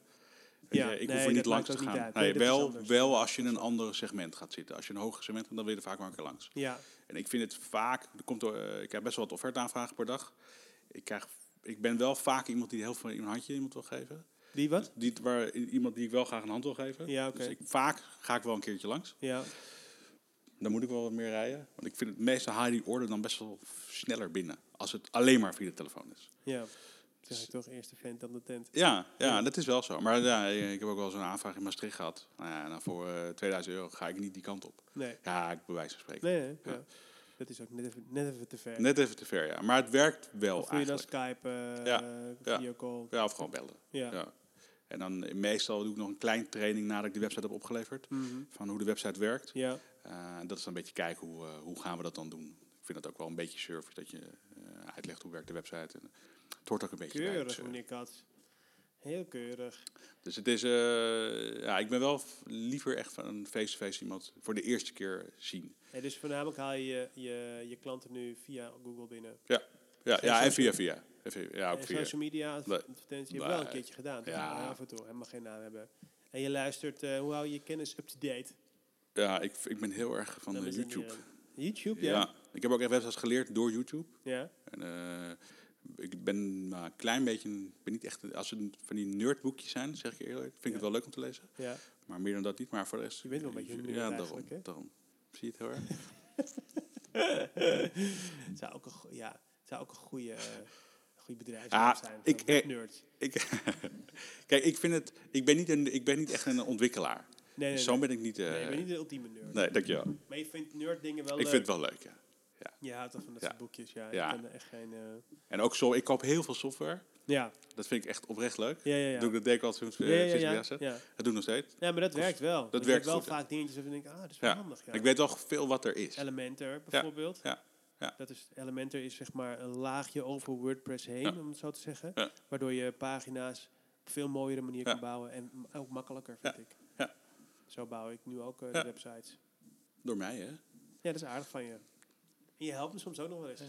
Ja, ik nee, hoef er niet langs te niet gaan. Nee, wel, wel als je in een ander segment gaat zitten. Als je een hoger segment hebt, dan wil je er vaak maar een keer langs. ja, En ik vind het vaak, er komt, eh, ik krijg best wel wat offerte-aanvragen per dag. Ik, krijg, ik ben wel vaak iemand die heel veel een handje iemand wil geven. die wat? Die, waar, iemand die ik wel graag een hand wil geven. Ja, oké. Dus ik, vaak ga ik wel een keertje langs. Ja, Dan moet ik wel wat meer rijden. Want ik vind het meeste die order dan best wel sneller binnen. Als het alleen maar via de telefoon is. ja. Zeg ik toch eerst de vent aan de tent. Ja, ja, dat is wel zo. Maar ja, ik heb ook wel zo'n aanvraag in Maastricht gehad. Nou ja, nou voor eh 2000 euro ga ik niet die kant op. Nee, Ja, ik bij wijze van spreken. nee, nee. Ja. Ja. Dat is ook net even, net even te ver. Net even te ver, ja. Maar het werkt wel of doe je dan eigenlijk. Skype, eh Ja, ja. videocall? Ja, of gewoon bellen. Ja. Ja. En dan eh, meestal doe ik nog een klein training nadat ik de website heb opgeleverd. Mhm. Van hoe de website werkt. Ja, Eh, dat is dan een beetje kijken hoe, eh, hoe gaan we dat dan doen. Ik vind dat ook wel een beetje service. Dat je eh, uitlegt hoe werkt de website. En het hoort ook een beetje bij. het, keurig eh, meneer Kats. Heel keurig. Dus het is, eh, ja, ik ben wel liever echt van een face-to-face iemand voor de eerste keer zien. Ja, dus voornamelijk haal je je, je klanten nu via Google binnen. Ja, ja, Geen ja en via via. Ja, ook En via. social media advertentie heb je wel een keertje gedaan. toch? Ja. af en toe. Helemaal geen naam hebben. En je luistert, eh, hoe hou je je kennis up-to-date? Ja, ik, ik ben heel erg van YouTube. YouTube, Ja. ja. ik heb ook websites geleerd door YouTube. Ja. En, ik ben maar een klein beetje, ik ben niet echt, als het van die nerdboekjes zijn, zeg ik eerlijk, vind ik Ja. het wel leuk om te lezen. ja. Maar meer dan dat niet, maar voor de rest... Je bent wel een beetje een nerd Ja, daarom. Zie je het erg? Het zou ook een, ja, het zou ook een goede, eh, goede bedrijfsnaam Ah, zijn. ik- eh, nerds. ik, kijk, ik vind het, ik ben niet, een, ik ben niet echt een ontwikkelaar. Nee, nee, Zo nee. ben ik niet... eh, Nee, je bent niet de ultieme nerd. nee, dankjewel. Maar je vindt nerd dingen wel Ik leuk. vind het wel leuk, ja. Je houdt toch van dat Ja. soort boekjes, ja. Ja. Ik ben echt geen... eh, En ook zo, ik koop heel veel software. Ja, Dat vind ik echt oprecht leuk. ja, ja. ja. Doe ik dat deed ik altijd sinds ja, ja, sinds ja, ja. ja. Dat doe ik nog steeds. Ja, maar dat werkt wel. Want je werkt wel goed, ja. vaak dingetjes waarvan ik denk, ah, dat is wel Ja. handig. Ja. Ik weet wel veel wat er is. Elementor bijvoorbeeld. ja, ja. Dat is, Elementor is zeg maar een laagje over WordPress heen, Ja. om het zo te zeggen. Ja. Waardoor je pagina's op veel mooiere manier Ja. kan bouwen. En ook makkelijker, vind ik. Ja. Zo bouw ik nu ook eh, Ja. de websites. Door mij, hè? Ja, dat is aardig van je. Je helpt me soms ook nog wel eens.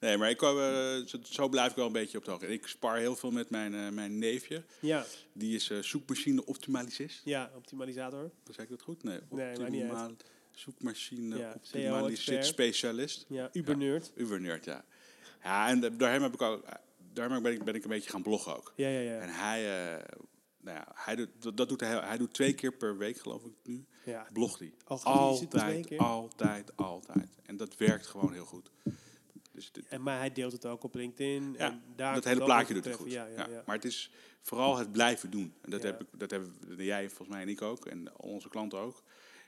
Nee, maar ik, eh, zo, zo blijf ik wel een beetje op de hoogte. Ik spar heel veel met mijn, eh, mijn neefje. Ja, Die is eh, zoekmachine optimalisist. ja optimalisator. Zeg ik dat goed? Nee, Nee, optimal- zoekmachine Ja, optimalisist specialist. Ja, ubernerd. Ubernerd, ja. Ja, en hem, heb ik ook, hem ben, ik, ben ik een beetje gaan bloggen ook. Ja, ja, ja. En hij, nou ja, hij doet, dat, dat doet hij, hij doet twee keer per week, geloof ik nu, ja. blogt hij. Oh, het Altijd, altijd, altijd. En dat werkt gewoon heel goed. Dus dit- En, maar hij deelt het ook op LinkedIn. Ja, en daar dat hele plaatje doet hij goed. Ja, ja, ja. Maar het is vooral het blijven doen. En dat, heb ik, dat hebben jij volgens mij en ik ook. En onze klanten ook.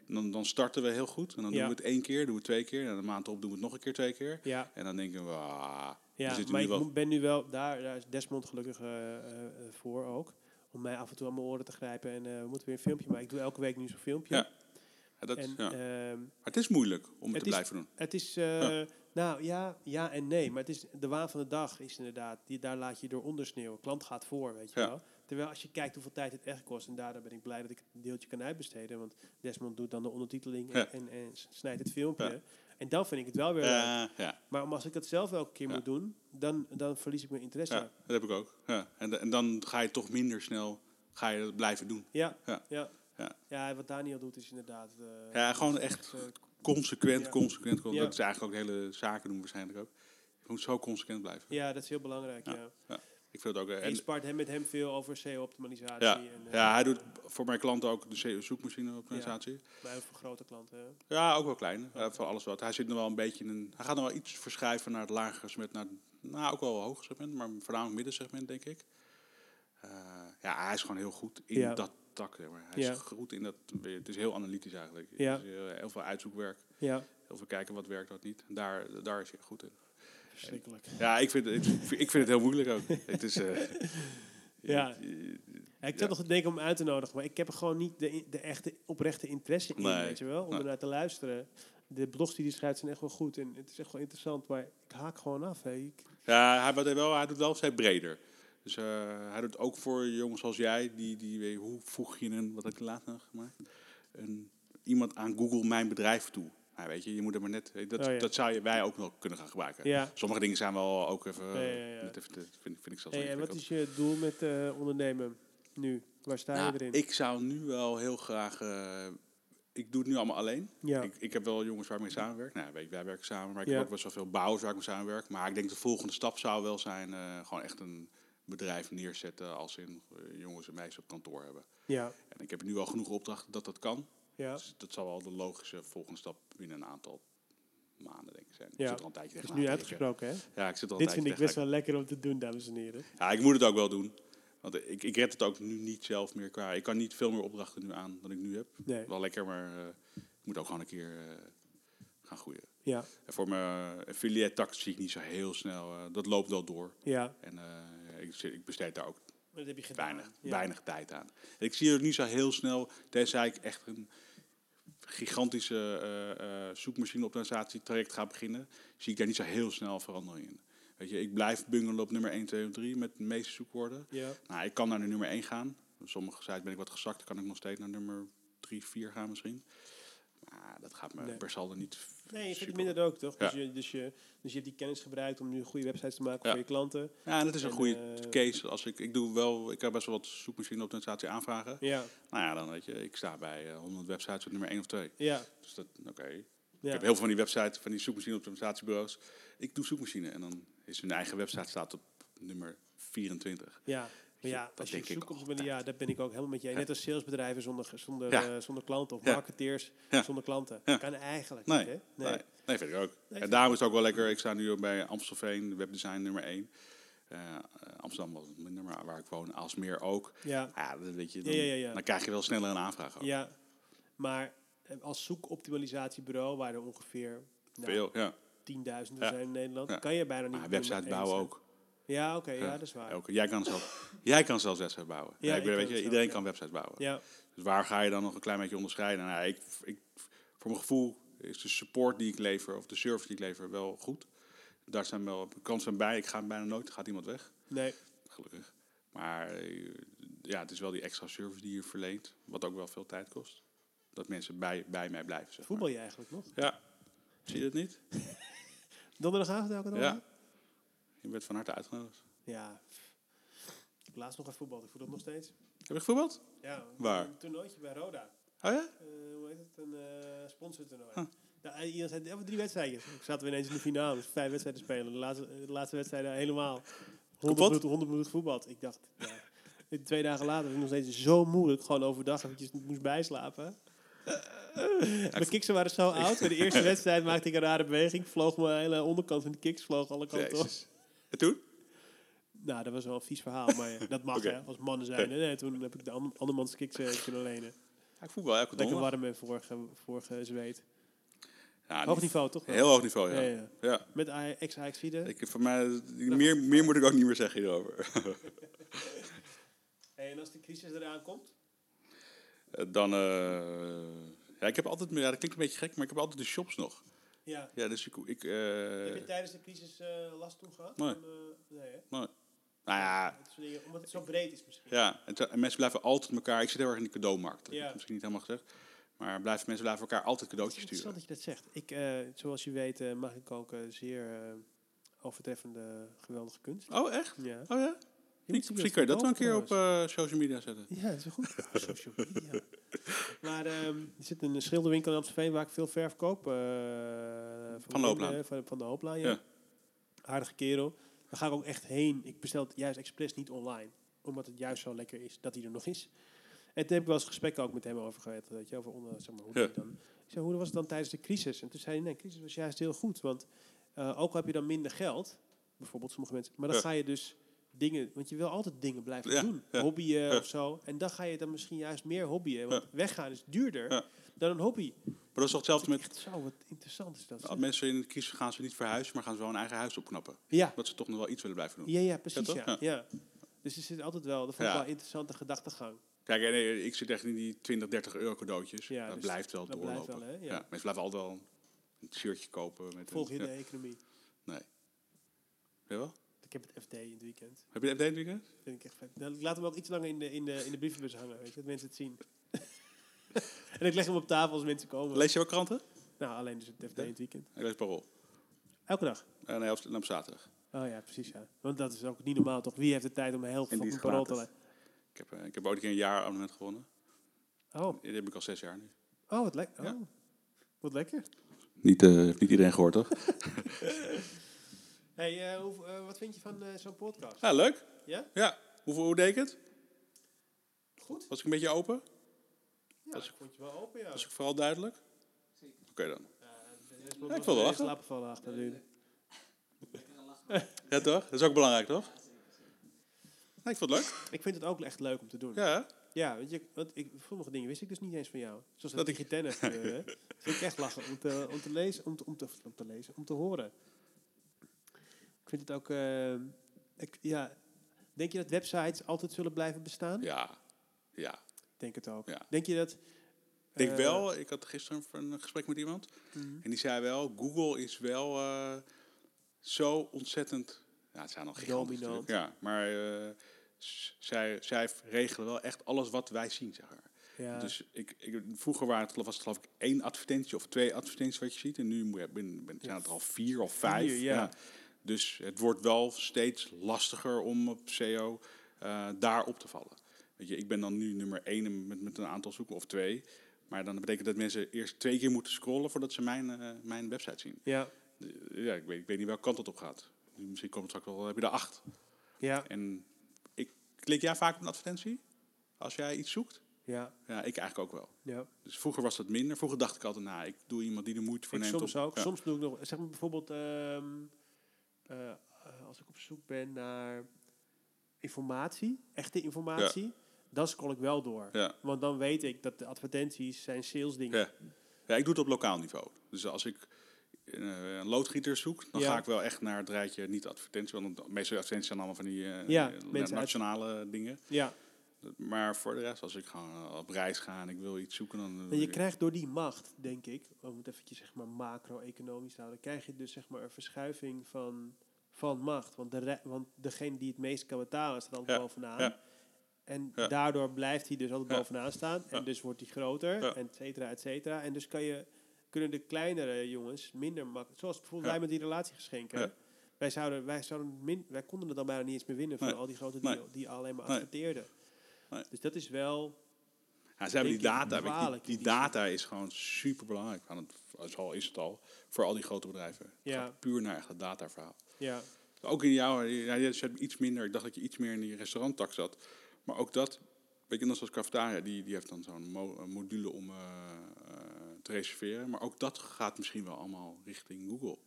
En dan, dan starten we heel goed. En dan doen we het één keer, doen we het twee keer. En een maand op doen we het nog een keer, twee keer. ja. En dan denken we, ah, Ja, maar ik wel... ben nu wel, daar, daar is Desmond gelukkig eh, eh, voor ook. Om mij af en toe aan mijn oren te grijpen. En eh, we moeten weer een filmpje maken. Ik doe elke week nu zo'n filmpje. Ja. Ja, dat, En ja. ehm, het is moeilijk om het te is- blijven doen. het is, eh, nou ja, ja en nee. Maar het is, de waan van de dag is inderdaad, die, daar laat je door ondersneeuwen. Klant gaat voor, weet je wel. Terwijl als je kijkt hoeveel tijd het echt kost. En daardoor ben ik blij dat ik een deeltje kan uitbesteden. Want Desmond doet dan de ondertiteling en, en, en snijdt het filmpje. En dan vind ik het wel weer leuk. Ja, ja, Maar om als ik het zelf elke keer moet doen, dan, dan verlies ik mijn interesse. ja, dat heb ik ook. Ja. En, en dan ga je toch minder snel ga je blijven doen. Ja, Ja. ja. Ja. wat Daniel doet is inderdaad... eh, Ja, gewoon echt eh, Consequent, consequent. Dat is eigenlijk ook de hele zaken doen waarschijnlijk ook. Je moet zo consequent blijven. ja, dat is heel belangrijk, ja. Ja. Ik vind het ook... eh, En je spart hem met hem veel over SEO-optimalisatie. ja, En, eh, ja, hij doet voor mijn klanten ook de zoekmachine optimalisatie. Bij voor grote klanten. hè. Ja, ook wel klein. eh, van alles wat. Hij zit nog wel een beetje in een... Hij gaat nog wel iets verschuiven naar het lagere segment. Naar, nou, ook wel hoger segment, maar voornamelijk middensegment, denk ik. Ja, hij is gewoon heel goed in Ja. dat tak. Zeg maar. Hij Ja. is goed in dat... Het is heel analytisch eigenlijk. Ja. Is heel, heel veel uitzoekwerk. Ja, Heel veel kijken wat werkt, wat niet. En daar, daar is hij goed in. Verschrikkelijk. Ja, ik vind, het- ik, ik vind het heel moeilijk ook. het is... eh, Ja. Ja, ik zat nog te denken om uit te nodigen, maar ik heb er gewoon niet de, de echte oprechte interesse in, Nee. weet je wel, om Nee. ernaar te luisteren. De blogs die hij schrijft zijn echt wel goed en het is echt wel interessant, maar ik haak gewoon af. Hè. Ik, Ja, hij, wat hij, wel, hij doet wel breder. Dus eh, hij doet ook voor jongens zoals jij, die, die hoe voeg je een, wat heb ik laatst nog gemaakt? Een, iemand aan Google mijn bedrijf toe. Nou, weet je, je moet er maar net, dat, Oh, ja. dat zou je, wij ook nog kunnen gaan gebruiken. ja. Sommige dingen zijn wel ook even, Ja, net even vind, vind ik zelfs Hey, en wat is je doel met eh, ondernemen nu? Waar sta Nou, je erin? ik zou nu wel heel graag, eh, ik doe het nu allemaal alleen. ja. Ik, ik heb wel jongens waar ik mee samenwerk. Nou, weet, je, wij werken samen, maar ik heb ook best wel veel bouwers waar ik mee samenwerk. Maar ik denk de volgende stap zou wel zijn eh, gewoon echt een bedrijf neerzetten als in eh, jongens en meisjes op kantoor hebben. ja, En ik heb nu wel genoeg opdrachten dat dat kan. Ja. Dus dat zal wel de logische volgende stap binnen een aantal maanden denk ik zijn. Ik Ja. zit al een tijdje Het is nu uitgesproken, hè? Ja, ik zit al een Dit vind ik best wel lekker om te doen, dames en heren. Ja, ik moet het ook wel doen. Want ik, ik red het ook nu niet zelf meer qua. Ik kan niet veel meer opdrachten nu aan dan ik nu heb. Nee, Wel lekker, maar eh, ik moet ook gewoon een keer eh, gaan groeien. ja, En voor mijn affiliate tak zie ik niet zo heel snel. eh, dat loopt wel door. ja. En ik, ik besteed daar ook Dat heb je weinig, Ja. weinig tijd aan. Ik zie er niet zo heel snel, tenzij ik echt een gigantische eh eh zoekmachine-optimalisatie traject ga beginnen, zie ik daar niet zo heel snel verandering in. Weet je, ik blijf bungelen op nummer 1, 2 of 3 met de meeste zoekwoorden. Ja, Nou, ik kan naar de nummer 1 gaan. Op sommige sites ben ik wat gezakt, dan kan ik nog steeds naar nummer 3, 4 gaan misschien. Maar dat gaat me Nee. per saldo niet Nee, je vindt minder ook, toch? Dus, je, dus, je, dus je hebt die kennis gebruikt om nu goede websites te maken Ja. voor je klanten. Ja, en dat is een En, goede eh, case. Als ik, ik doe wel, ik heb best wel wat zoekmachine optimalisatie aanvragen. Ja, Nou ja, dan weet je, ik sta bij eh, 100 websites op nummer 1 of 2. ja, Dus dat, oké. Ik ja. heb heel veel van die websites, van die zoekmachine optimalisatiebureaus. Ik doe zoekmachine en dan is hun eigen website staat op nummer 24. ja. Ja, Dat als je zoekt op ja, dat ben ik ook helemaal met je. Net als salesbedrijven zonder, zonder, Ja. eh, zonder klanten of marketeers Ja. zonder klanten. Ja. Kan eigenlijk Nee, niet, hè? nee. nee, vind ik ook. Nee, en daarom is het ook wel lekker. Ik sta nu bij Amstelveen, webdesign nummer 1. Eh, eh, Amsterdam was het maar waar ik woon, Aalsmeer ook. Ja, Ja, dat weet je, dan, dan krijg je wel sneller een aanvraag. Ook. ja. Maar als zoekoptimalisatiebureau, waar er ongeveer nou, Veel, ja. tienduizenden zijn in Nederland, kan je bijna niet Maar nummer website bouwen ook. Ja, oké, ja, dat is waar. Elke, jij, kan zelf, jij kan zelfs websites bouwen. Ja, ik ben, weet je, zelf, iedereen ja. kan websites bouwen. Ja, Dus waar ga je dan nog een klein beetje onderscheiden? Nou, ik, ik, voor mijn gevoel is de support die ik lever, of de service die ik lever, wel goed. Daar zijn wel kansen bij. Ik ga bijna nooit, gaat iemand weg. nee. Gelukkig. Maar eh, ja, het is wel die extra service die je verleent, wat ook wel veel tijd kost. Dat mensen bij, bij mij blijven. Zeg maar. Voetbal je eigenlijk nog? Ja. Zie je dat niet? Donderdagavond elke dag? Ja. Bent van harte uitgenodigd. Ja. Ik heb laatst nog even voetbal. Ik voel dat nog steeds. Heb je gevoetbald? Ja. Waar? Een toernooitje bij Roda. Oh ja? Eh, hoe heet het? Een eh sponsortoernooi. Huh. Ja, zei, over drie wedstrijden. Ik zat weer ineens in de finale. Dus vijf wedstrijden spelen. De laatste, de laatste wedstrijden helemaal. 100 Kapot? minuten, 100 minuten voetbal. Ik dacht, ja. Twee dagen later was het nog steeds zo moeilijk. Gewoon overdag eventjes moest bijslapen. Mijn kiksen waren zo oud. Bij de eerste wedstrijd maakte ik een rare beweging. Vloog mijn hele onderkant van de kiks vloog alle kanten op. En toen? Nou, dat was wel een vies verhaal. Maar ja, dat mag hè, als mannen zijn. Nee, toen heb ik de an- andermans kiks eh, kunnen lenen. Ja, ik voetbal elke Lekker warm en vorige, vorige zweet. Ja, Hoog niveau, toch? wel? Heel hoog niveau, ja. Ja. Met ex-Ajax Ik, voor mij, meer, meer moet ik ook niet meer zeggen hierover. Hey, en als de crisis eraan komt? Eh, Dan, eh, ja, ik heb altijd, ja, dat klinkt een beetje gek, maar ik heb altijd de shops nog. Ja. Ja, dus ik, ik eh, Heb je tijdens de crisis eh, last toen gehad? Nee. Van, eh, nee, hè? nou ja, omdat het zo breed is misschien. ja en, mensen blijven altijd elkaar, ik zit heel erg in die cadeaumarkt, dat Ja. heb ik misschien niet helemaal gezegd, maar blijven, mensen blijven elkaar altijd Het is cadeautjes interessant sturen. dat je dat zegt. Ik, zoals je weet mag ik ook zeer overtreffende, geweldige kunst. Oh, echt? Ja. Oh ja? Misschien kun je dat wel een keer op eh, social media zetten. Ja, dat is wel goed. Social media. Maar ehm, er zit een schilderwinkel in Amstelveen waar ik veel verf koop. eh, Van de Hooplaan. Van, van de Hooplaan, ja. Ja. Aardige kerel. Daar ga ik ook echt heen. Ik bestel het juist expres niet online. Omdat het juist zo lekker is dat hij er nog is. En toen heb ik wel eens gesprekken ook met hem over gehad. Weet je, over onder, zeg maar, hoe, Ja. dan, ik zei, hoe was het dan tijdens de crisis? En toen zei hij, nee, de crisis was juist heel goed. Want eh, ook al heb je dan minder geld, bijvoorbeeld sommige mensen. Maar dan Ja. ga je dus dingen, want je wil altijd dingen blijven Ja, doen. ja, Hobbyen ja. of zo. En dan ga je dan misschien juist meer hobbyen. Want weggaan is duurder dan een hobby. Maar dat is toch hetzelfde met, Echt zo, wat interessant is dat. als zeg. mensen in de crisis gaan ze niet verhuizen, maar gaan ze wel een eigen huis opknappen. Ja, Dat ze toch nog wel iets willen blijven doen. ja, ja, precies. Ja, Ja. Dus er zit altijd wel, dat vond ik wel een interessante gedachtegang. Kijk, eh, ik zit echt in die 20, 30 euro cadeautjes. Ja, dat dus blijft wel dat doorlopen. blijft wel, hè, ja. ja. mensen blijven altijd wel een shirtje kopen. Met Volg je een, de economie? Nee. Jawel? Ik heb het FD in het weekend. Heb je de update weekend? vind ik echt vet. Dan- Ik laat hem ook iets langer in de, in de, in de brievenbus hangen, weet je, dat mensen het zien. en ik leg hem op tafel als mensen komen. Lees je ook kranten? Nou, alleen dus het FD in het weekend. Ik lees Parool. Elke dag. Uh, nee, op, op zaterdag. Oh ja, precies ja. Want dat is ook niet normaal toch? Wie heeft de tijd om een heel fucking parool te lezen? Ik heb, eh, ik heb ooit een keer een jaar abonnement gewonnen. Oh, Die heb ik al zes jaar nu. oh wat lekker. Ja. Oh, wat lekker. Niet, eh, heeft niet iedereen gehoord, toch? Hey, eh, hoe, eh, wat vind je van eh, zo'n podcast? Ja, leuk. Ja? Ja. Hoe, hoe deed ik het? Goed. Was ik een beetje open? Ja, is- ik vond je wel open, ja. Was ik vooral duidelijk? Oké dan. Ja, ik wil wel lachen. slapen vallen achter nu. Ja, toch? Dat is ook belangrijk, toch? Nee, ik vond het leuk. Ik vind het ook echt leuk om te doen. Ja. Ja, want, je, want ik, sommige dingen wist ik dus niet eens van jou. Zoals Dat dat ik- gebeuren. Dat vind ik echt lachen om te, om te lezen, om te, om, te, om te lezen, om te horen. Ik vind het ook, eh, ik, ja, denk je dat websites altijd zullen blijven bestaan? Ja. Ja. Ik Denk het ook. Ja. Denk je dat... Ik denk eh, wel, ik had gisteren een gesprek met iemand. mhm. En die zei wel, Google is wel eh, zo ontzettend... Ja, het zijn al gigantisch. Ja, maar zij, zij regelen wel echt alles wat wij zien, zeg maar. Ja. Dus ik, ik, vroeger waren het, was het geloof ik één advertentie of twee advertenties wat je ziet. En nu ben, ben, zijn het er al vier of vijf. Vier, ja. Dus het wordt wel steeds lastiger om op SEO eh, daar op te vallen. Weet je, ik ben dan nu nummer één met, met een aantal zoeken of twee. Maar dan betekent dat mensen eerst twee keer moeten scrollen voordat ze mijn, eh, mijn website zien. ja. Ja, ik weet, ik weet niet welke kant het op gaat. Misschien komt het straks wel, heb je er acht. Ja. En ik, klik jij vaak op een advertentie? Als jij iets zoekt? Ja. Ja, ik eigenlijk ook wel. Ja. Dus vroeger was dat minder. Vroeger dacht ik altijd, nou, ik doe iemand die de moeite voor Ik neemt. soms om- ook. Ja. Soms doe ik nog, zeg maar bijvoorbeeld, ehm, eh, eh, als ik op zoek ben naar informatie, echte informatie, dan scroll ik wel door. Ja. Want dan weet ik dat de advertenties zijn sales dingen. Ja. ja, ik doe het op lokaal niveau. Dus als ik eh, een loodgieter zoek, dan ga ik wel echt naar het rijtje niet advertentie. Want de meeste advertenties zijn allemaal van die uit- nationale dingen. Ja. Maar voor de rest, als ik gewoon op reis ga en ik wil iets zoeken, dan... En je krijgt door die macht, denk ik, om het eventjes zeg maar macro-economisch te houden, krijg je dus zeg maar een verschuiving van, van macht. Want, de re- want degene die het meest kan betalen staat altijd Ja, bovenaan. ja. En Ja. daardoor blijft hij dus altijd bovenaan staan. En dus wordt hij groter, et cetera, et cetera. En dus kan je, kunnen de kleinere jongens minder makkelijk... Zoals bijvoorbeeld wij met die relatiegeschenken. Wij, zouden, wij, zouden min, wij konden het dan bijna niet eens meer winnen van Nee. al die grote Nee. die, die alleen maar adverteerden. Nee. Dus dat is wel... Ja, ze hebben die data. Die, die data is gewoon super belangrijk. Al is het al voor al die grote bedrijven. Ja. puur naar echt het dataverhaal. Ja, Ook in jou, ja, je hebt iets minder. Ik dacht dat je iets meer in die restauranttak zat. Maar ook dat, weet je, net zoals Cafetaria, die, die heeft dan zo'n mo- module om eh, eh, te reserveren. Maar ook dat gaat misschien wel allemaal richting Google.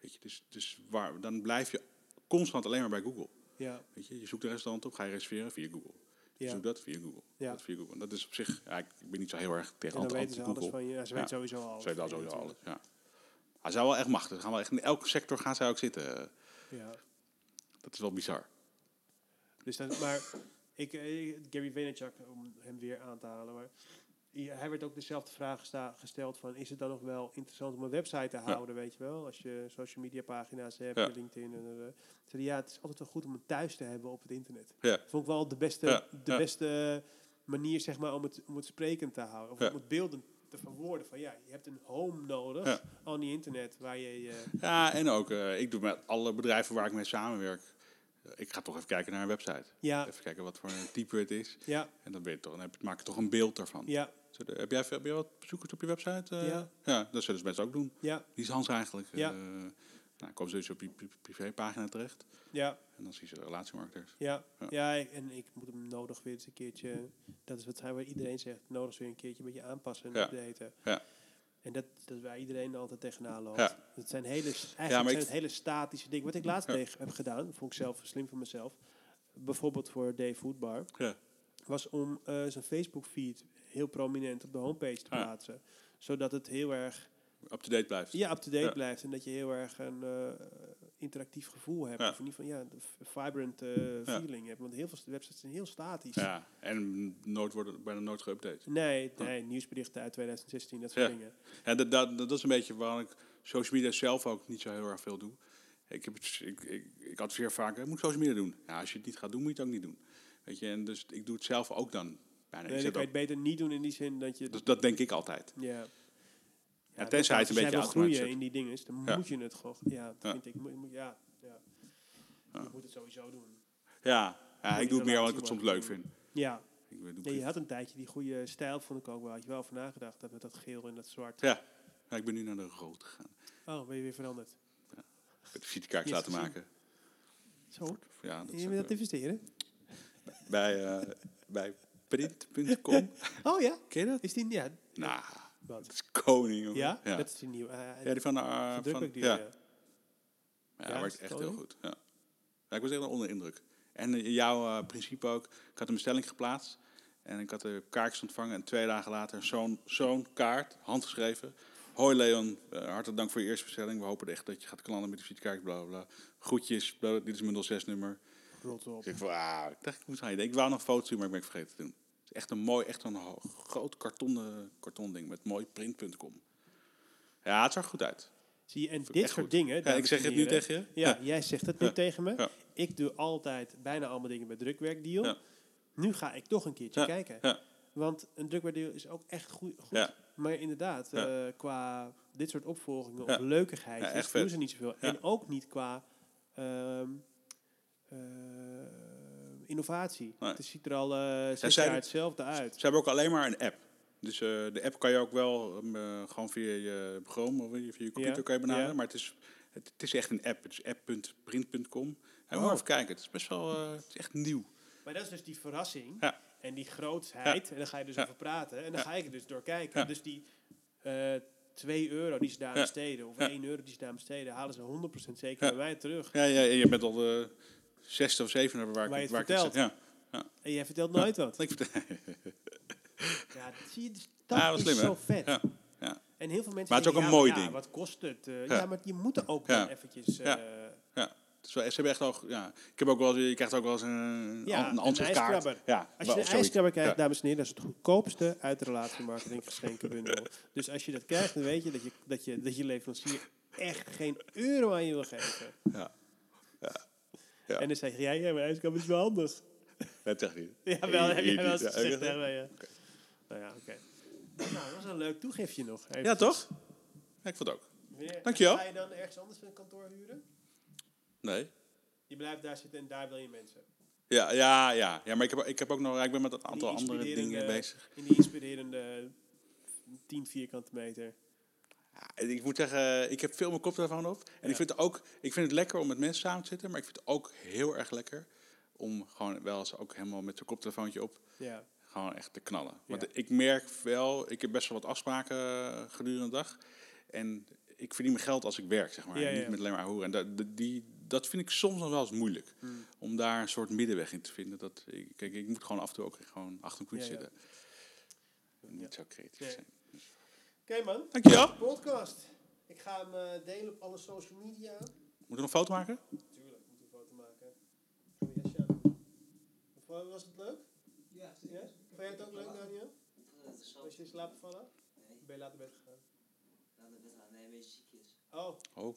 Weet je, dus, dus waar, dan blijf je constant alleen maar bij Google. ja, Weet je, je zoekt een restaurant op, ga je reserveren via Google. Ja. dat via Google. Ja. Dat via Google. En Dat is op zich, ja, ik, ik ben niet zo heel erg tegen En dan anti- weten ze alles van je. Ja, ze weten sowieso alles. Dat van je sowieso alles, ja. Hij zou wel echt machtig. Gaan wel echt in elke sector gaan zij ook zitten. Ja. Dat is wel bizar. Dus dat, maar ik, eh, Gary Vaynerchuk, om hem weer aan te halen, maar hij hij werd ook dezelfde vraag gesta- gesteld van, is het dan nog wel interessant om een website te houden, weet je wel? Als je social media pagina's hebt, Ja. LinkedIn en uh, zei hij, ja, het is altijd wel goed om een thuis te hebben op het internet. Ja. Vond ik wel de beste, de beste manier, zeg maar, om het, om het sprekend te houden. Of Ja. om het beelden te verwoorden van, ja, je hebt een home nodig Ja. aan die internet waar je... eh, Ja, en ook, eh, ik doe met alle bedrijven waar ik mee samenwerk. eh, ik ga toch even kijken naar een website. ja, Even kijken wat voor een type het is. ja, En dan, ben je toch, dan heb, maak je toch een beeld daarvan. ja, heb, jij, heb jij wat bezoekers op je website? eh? Ja. Ja, dat zullen ze mensen ook doen. ja, Die is Hans eigenlijk. Ja. eh, nou, komen ze dus op je pri- privépagina terecht. ja. En dan zien ze de. Ja, Ja. ja. ik- en ik moet hem nodig weer eens een keertje, dat is wat hij- iedereen zegt, nodig weer een keertje een beetje aanpassen en Ja. updaten. Ja. En dat, dat waar iedereen altijd tegenaan loopt. Ja. Dat zijn hele, eigenlijk maar zijn het hele statische dingen. Wat ik laatst Ja. heb gedaan, vond ik zelf slim van mezelf, bijvoorbeeld voor Day Foodbar, Ja. was om eh, zijn Facebook feed heel prominent op de homepage te Ja. plaatsen. Zodat het heel erg Up-to-date blijft. ja, up-to-date Ja. blijft. En dat je heel erg een eh, interactief gevoel hebt. Ja. Of in ieder geval ja, v- vibrant eh, feeling hebt. Want heel veel websites zijn heel statisch. Ja, en nooit worden bijna nooit geüpdate. Nee, nee, nieuwsberichten uit 2016, dat soort Ja. dingen. Ja, dat, dat, dat is een beetje waarom ik social media zelf ook niet zo heel erg veel doe. Ik, heb het, ik, ik, ik adviseer vaak, je moet social media doen. Ja, als je het niet gaat doen, moet je het ook niet doen. Weet je, en dus ik doe het zelf ook dan. Bijna. Nee, ik dan kan je het beter niet doen in die zin dat je... dus dat denk ik altijd. ja. Ja, tenzij het een beetje wil groeien in die dingen, dan Ja. moet je het gewoon... Ja, dat Ja. vind ik. Moet, moet, ja, ja. Ja. Je moet het sowieso doen. Ja, ja ik doe het meer omdat ik het soms leuk vind. Ja. Ik doe ja, je had een tijdje die goede stijl, vond ik ook wel. Had je wel over nagedacht, dat met dat geel en dat zwart. ja. ja, ik ben nu naar de rood gegaan. Oh, ben je weer veranderd? Ik heb de laten gezien. maken. Zo, Ja, dat is je aan het eh, investeren? bij, eh, bij print.com. Oh ja? Ken je dat? Is die... Ja, Nou, dat is koning, jongen. Ja? Ja, Dat is die nieuwe. eh, Ja, die van... eh van drukwerk die, ja. ja. Ja, dat werkt echt heel goed. Ja. ja, ik was echt onder de indruk. En eh, jouw eh, principe ook. Ik had een bestelling geplaatst. En ik had de kaartjes ontvangen. En twee dagen later zo'n zo'n kaart, handgeschreven. Hoi Leon, eh, hartelijk dank voor je eerste bestelling. We hopen echt dat je gaat klanten met de visitekaart, bla bla, bla. Groetjes, bla, dit is mijn 06 nummer. Rot op. Ik ah, ik dacht, ik moest aan je denken. Ik wou nog foto's doen, maar ik ben het vergeten te doen. Het is echt een mooi, echt een groot karton, karton ding met mooi print.com. Ja, het zag er goed uit. Zie je, en ik dit soort goed. dingen... Ja, ik zeg het nu tegen je. Ja, jij zegt het nu Ja. tegen me. Ja. Ik doe altijd bijna allemaal dingen met drukwerkdeal. Ja. Nu ga ik toch een keertje Ja. kijken. Ja. Want een drukwaardeel is ook echt goed. Maar inderdaad, Ja. eh, qua dit soort opvolgingen Ja. of leukigheid, Ja, echt doen ze niet zoveel. Ja. En ook niet qua ehm, eh, innovatie. Nee. Het ziet er al eh zes jaar hetzelfde uit. Ze hebben ook alleen maar een app. Dus eh, de app kan je ook wel eh, gewoon via je Chrome of via je computer Ja, kan je benaderen. ja. Maar het is, het, het is echt een app. Het is app.print.com. En Oh. moet even kijken. Het is best wel het is echt nieuw. Maar dat is dus die verrassing Ja. en die grootsheid. En dan ga je dus over praten. En dan ga ik er dus door kijken. Dus die eh 2 euro die ze daar besteden, of Ja. 1 euro die ze daar besteden, halen ze 100% zeker bij mij terug. Ja, ja, je bent al de zesde of zevende waar ik, Waar het waar ik vertelt. zit. Ja. En jij vertelt nooit wat. Ik vertel, Ja, dat zie je. Dus dat Ja, is slim, zo vet. ja. ja. En heel veel mensen Maar het is ook een ja, mooi ja, ding. wat kost het? Eh, Ja. ja. maar je moet er ook Ja. dan eventjes... Ja. eh, ja. Is wel, ze hebben echt ook, ja. Ik heb ook wel, je krijgt ook wel eens een, Ja, een ijskrabber. Ja, Als je een ijskrabber krijgt, Ja. dames en heren, dat is het goedkoopste uit de relatiemarketing geschenkenbundel. dus als je dat krijgt, dan weet je dat je, dat je, dat je leverancier echt geen euro aan je wil geven. Ja. Ja. Ja. En dan zeg jij, ja, mijn ijskrabber is wel handig. Dat zeg niet. Ja, wel, heb jij wel eens gezegd ja. Nou ja, oké. Nou, dat was een leuk toegiftje nog. Ja, toch? Ja, ik vond het ook. Weer- Dankjewel. Ga je dan ergens anders een kantoor huren? Nee. Je blijft daar zitten en daar wil je mensen. Ja, ja, ja. ja maar ik heb, ik heb ook nog, ik ben met een aantal andere dingen bezig. In die inspirerende 10 vierkante meter. Ik moet zeggen, ik heb veel mijn koptelefoon op. En Ja. ik, vind het ook, ik vind het lekker om met mensen samen te zitten. Maar ik vind het ook heel erg lekker om gewoon wel eens ook helemaal met zo'n koptelefoontje op Ja. gewoon echt te knallen. Want Ja. ik merk wel, ik heb best wel wat afspraken gedurende de dag. En ik verdien mijn geld als ik werk, zeg maar. Niet met alleen maar horen. En dat, die, dat vind ik soms nog wel eens moeilijk. Hmm. Om daar een soort middenweg in te vinden. Dat, ik, kijk, ik moet gewoon af en toe ook gewoon achter een ja. zitten. Niet zo creatief zijn. Oké man, Dankjewel. podcast. Ik ga hem eh, delen op alle social media. Moet ik een foto maken? Tuurlijk, moet een foto maken. Doe je jasje aan. Was het leuk? Ja, Ja? Vond jij het ook leuk, Daniel? Was je in slaap gevallen? Nee, Ben je later bed gegaan? laat het aan. Nee, een beetje ziekjes. Oh, Oh.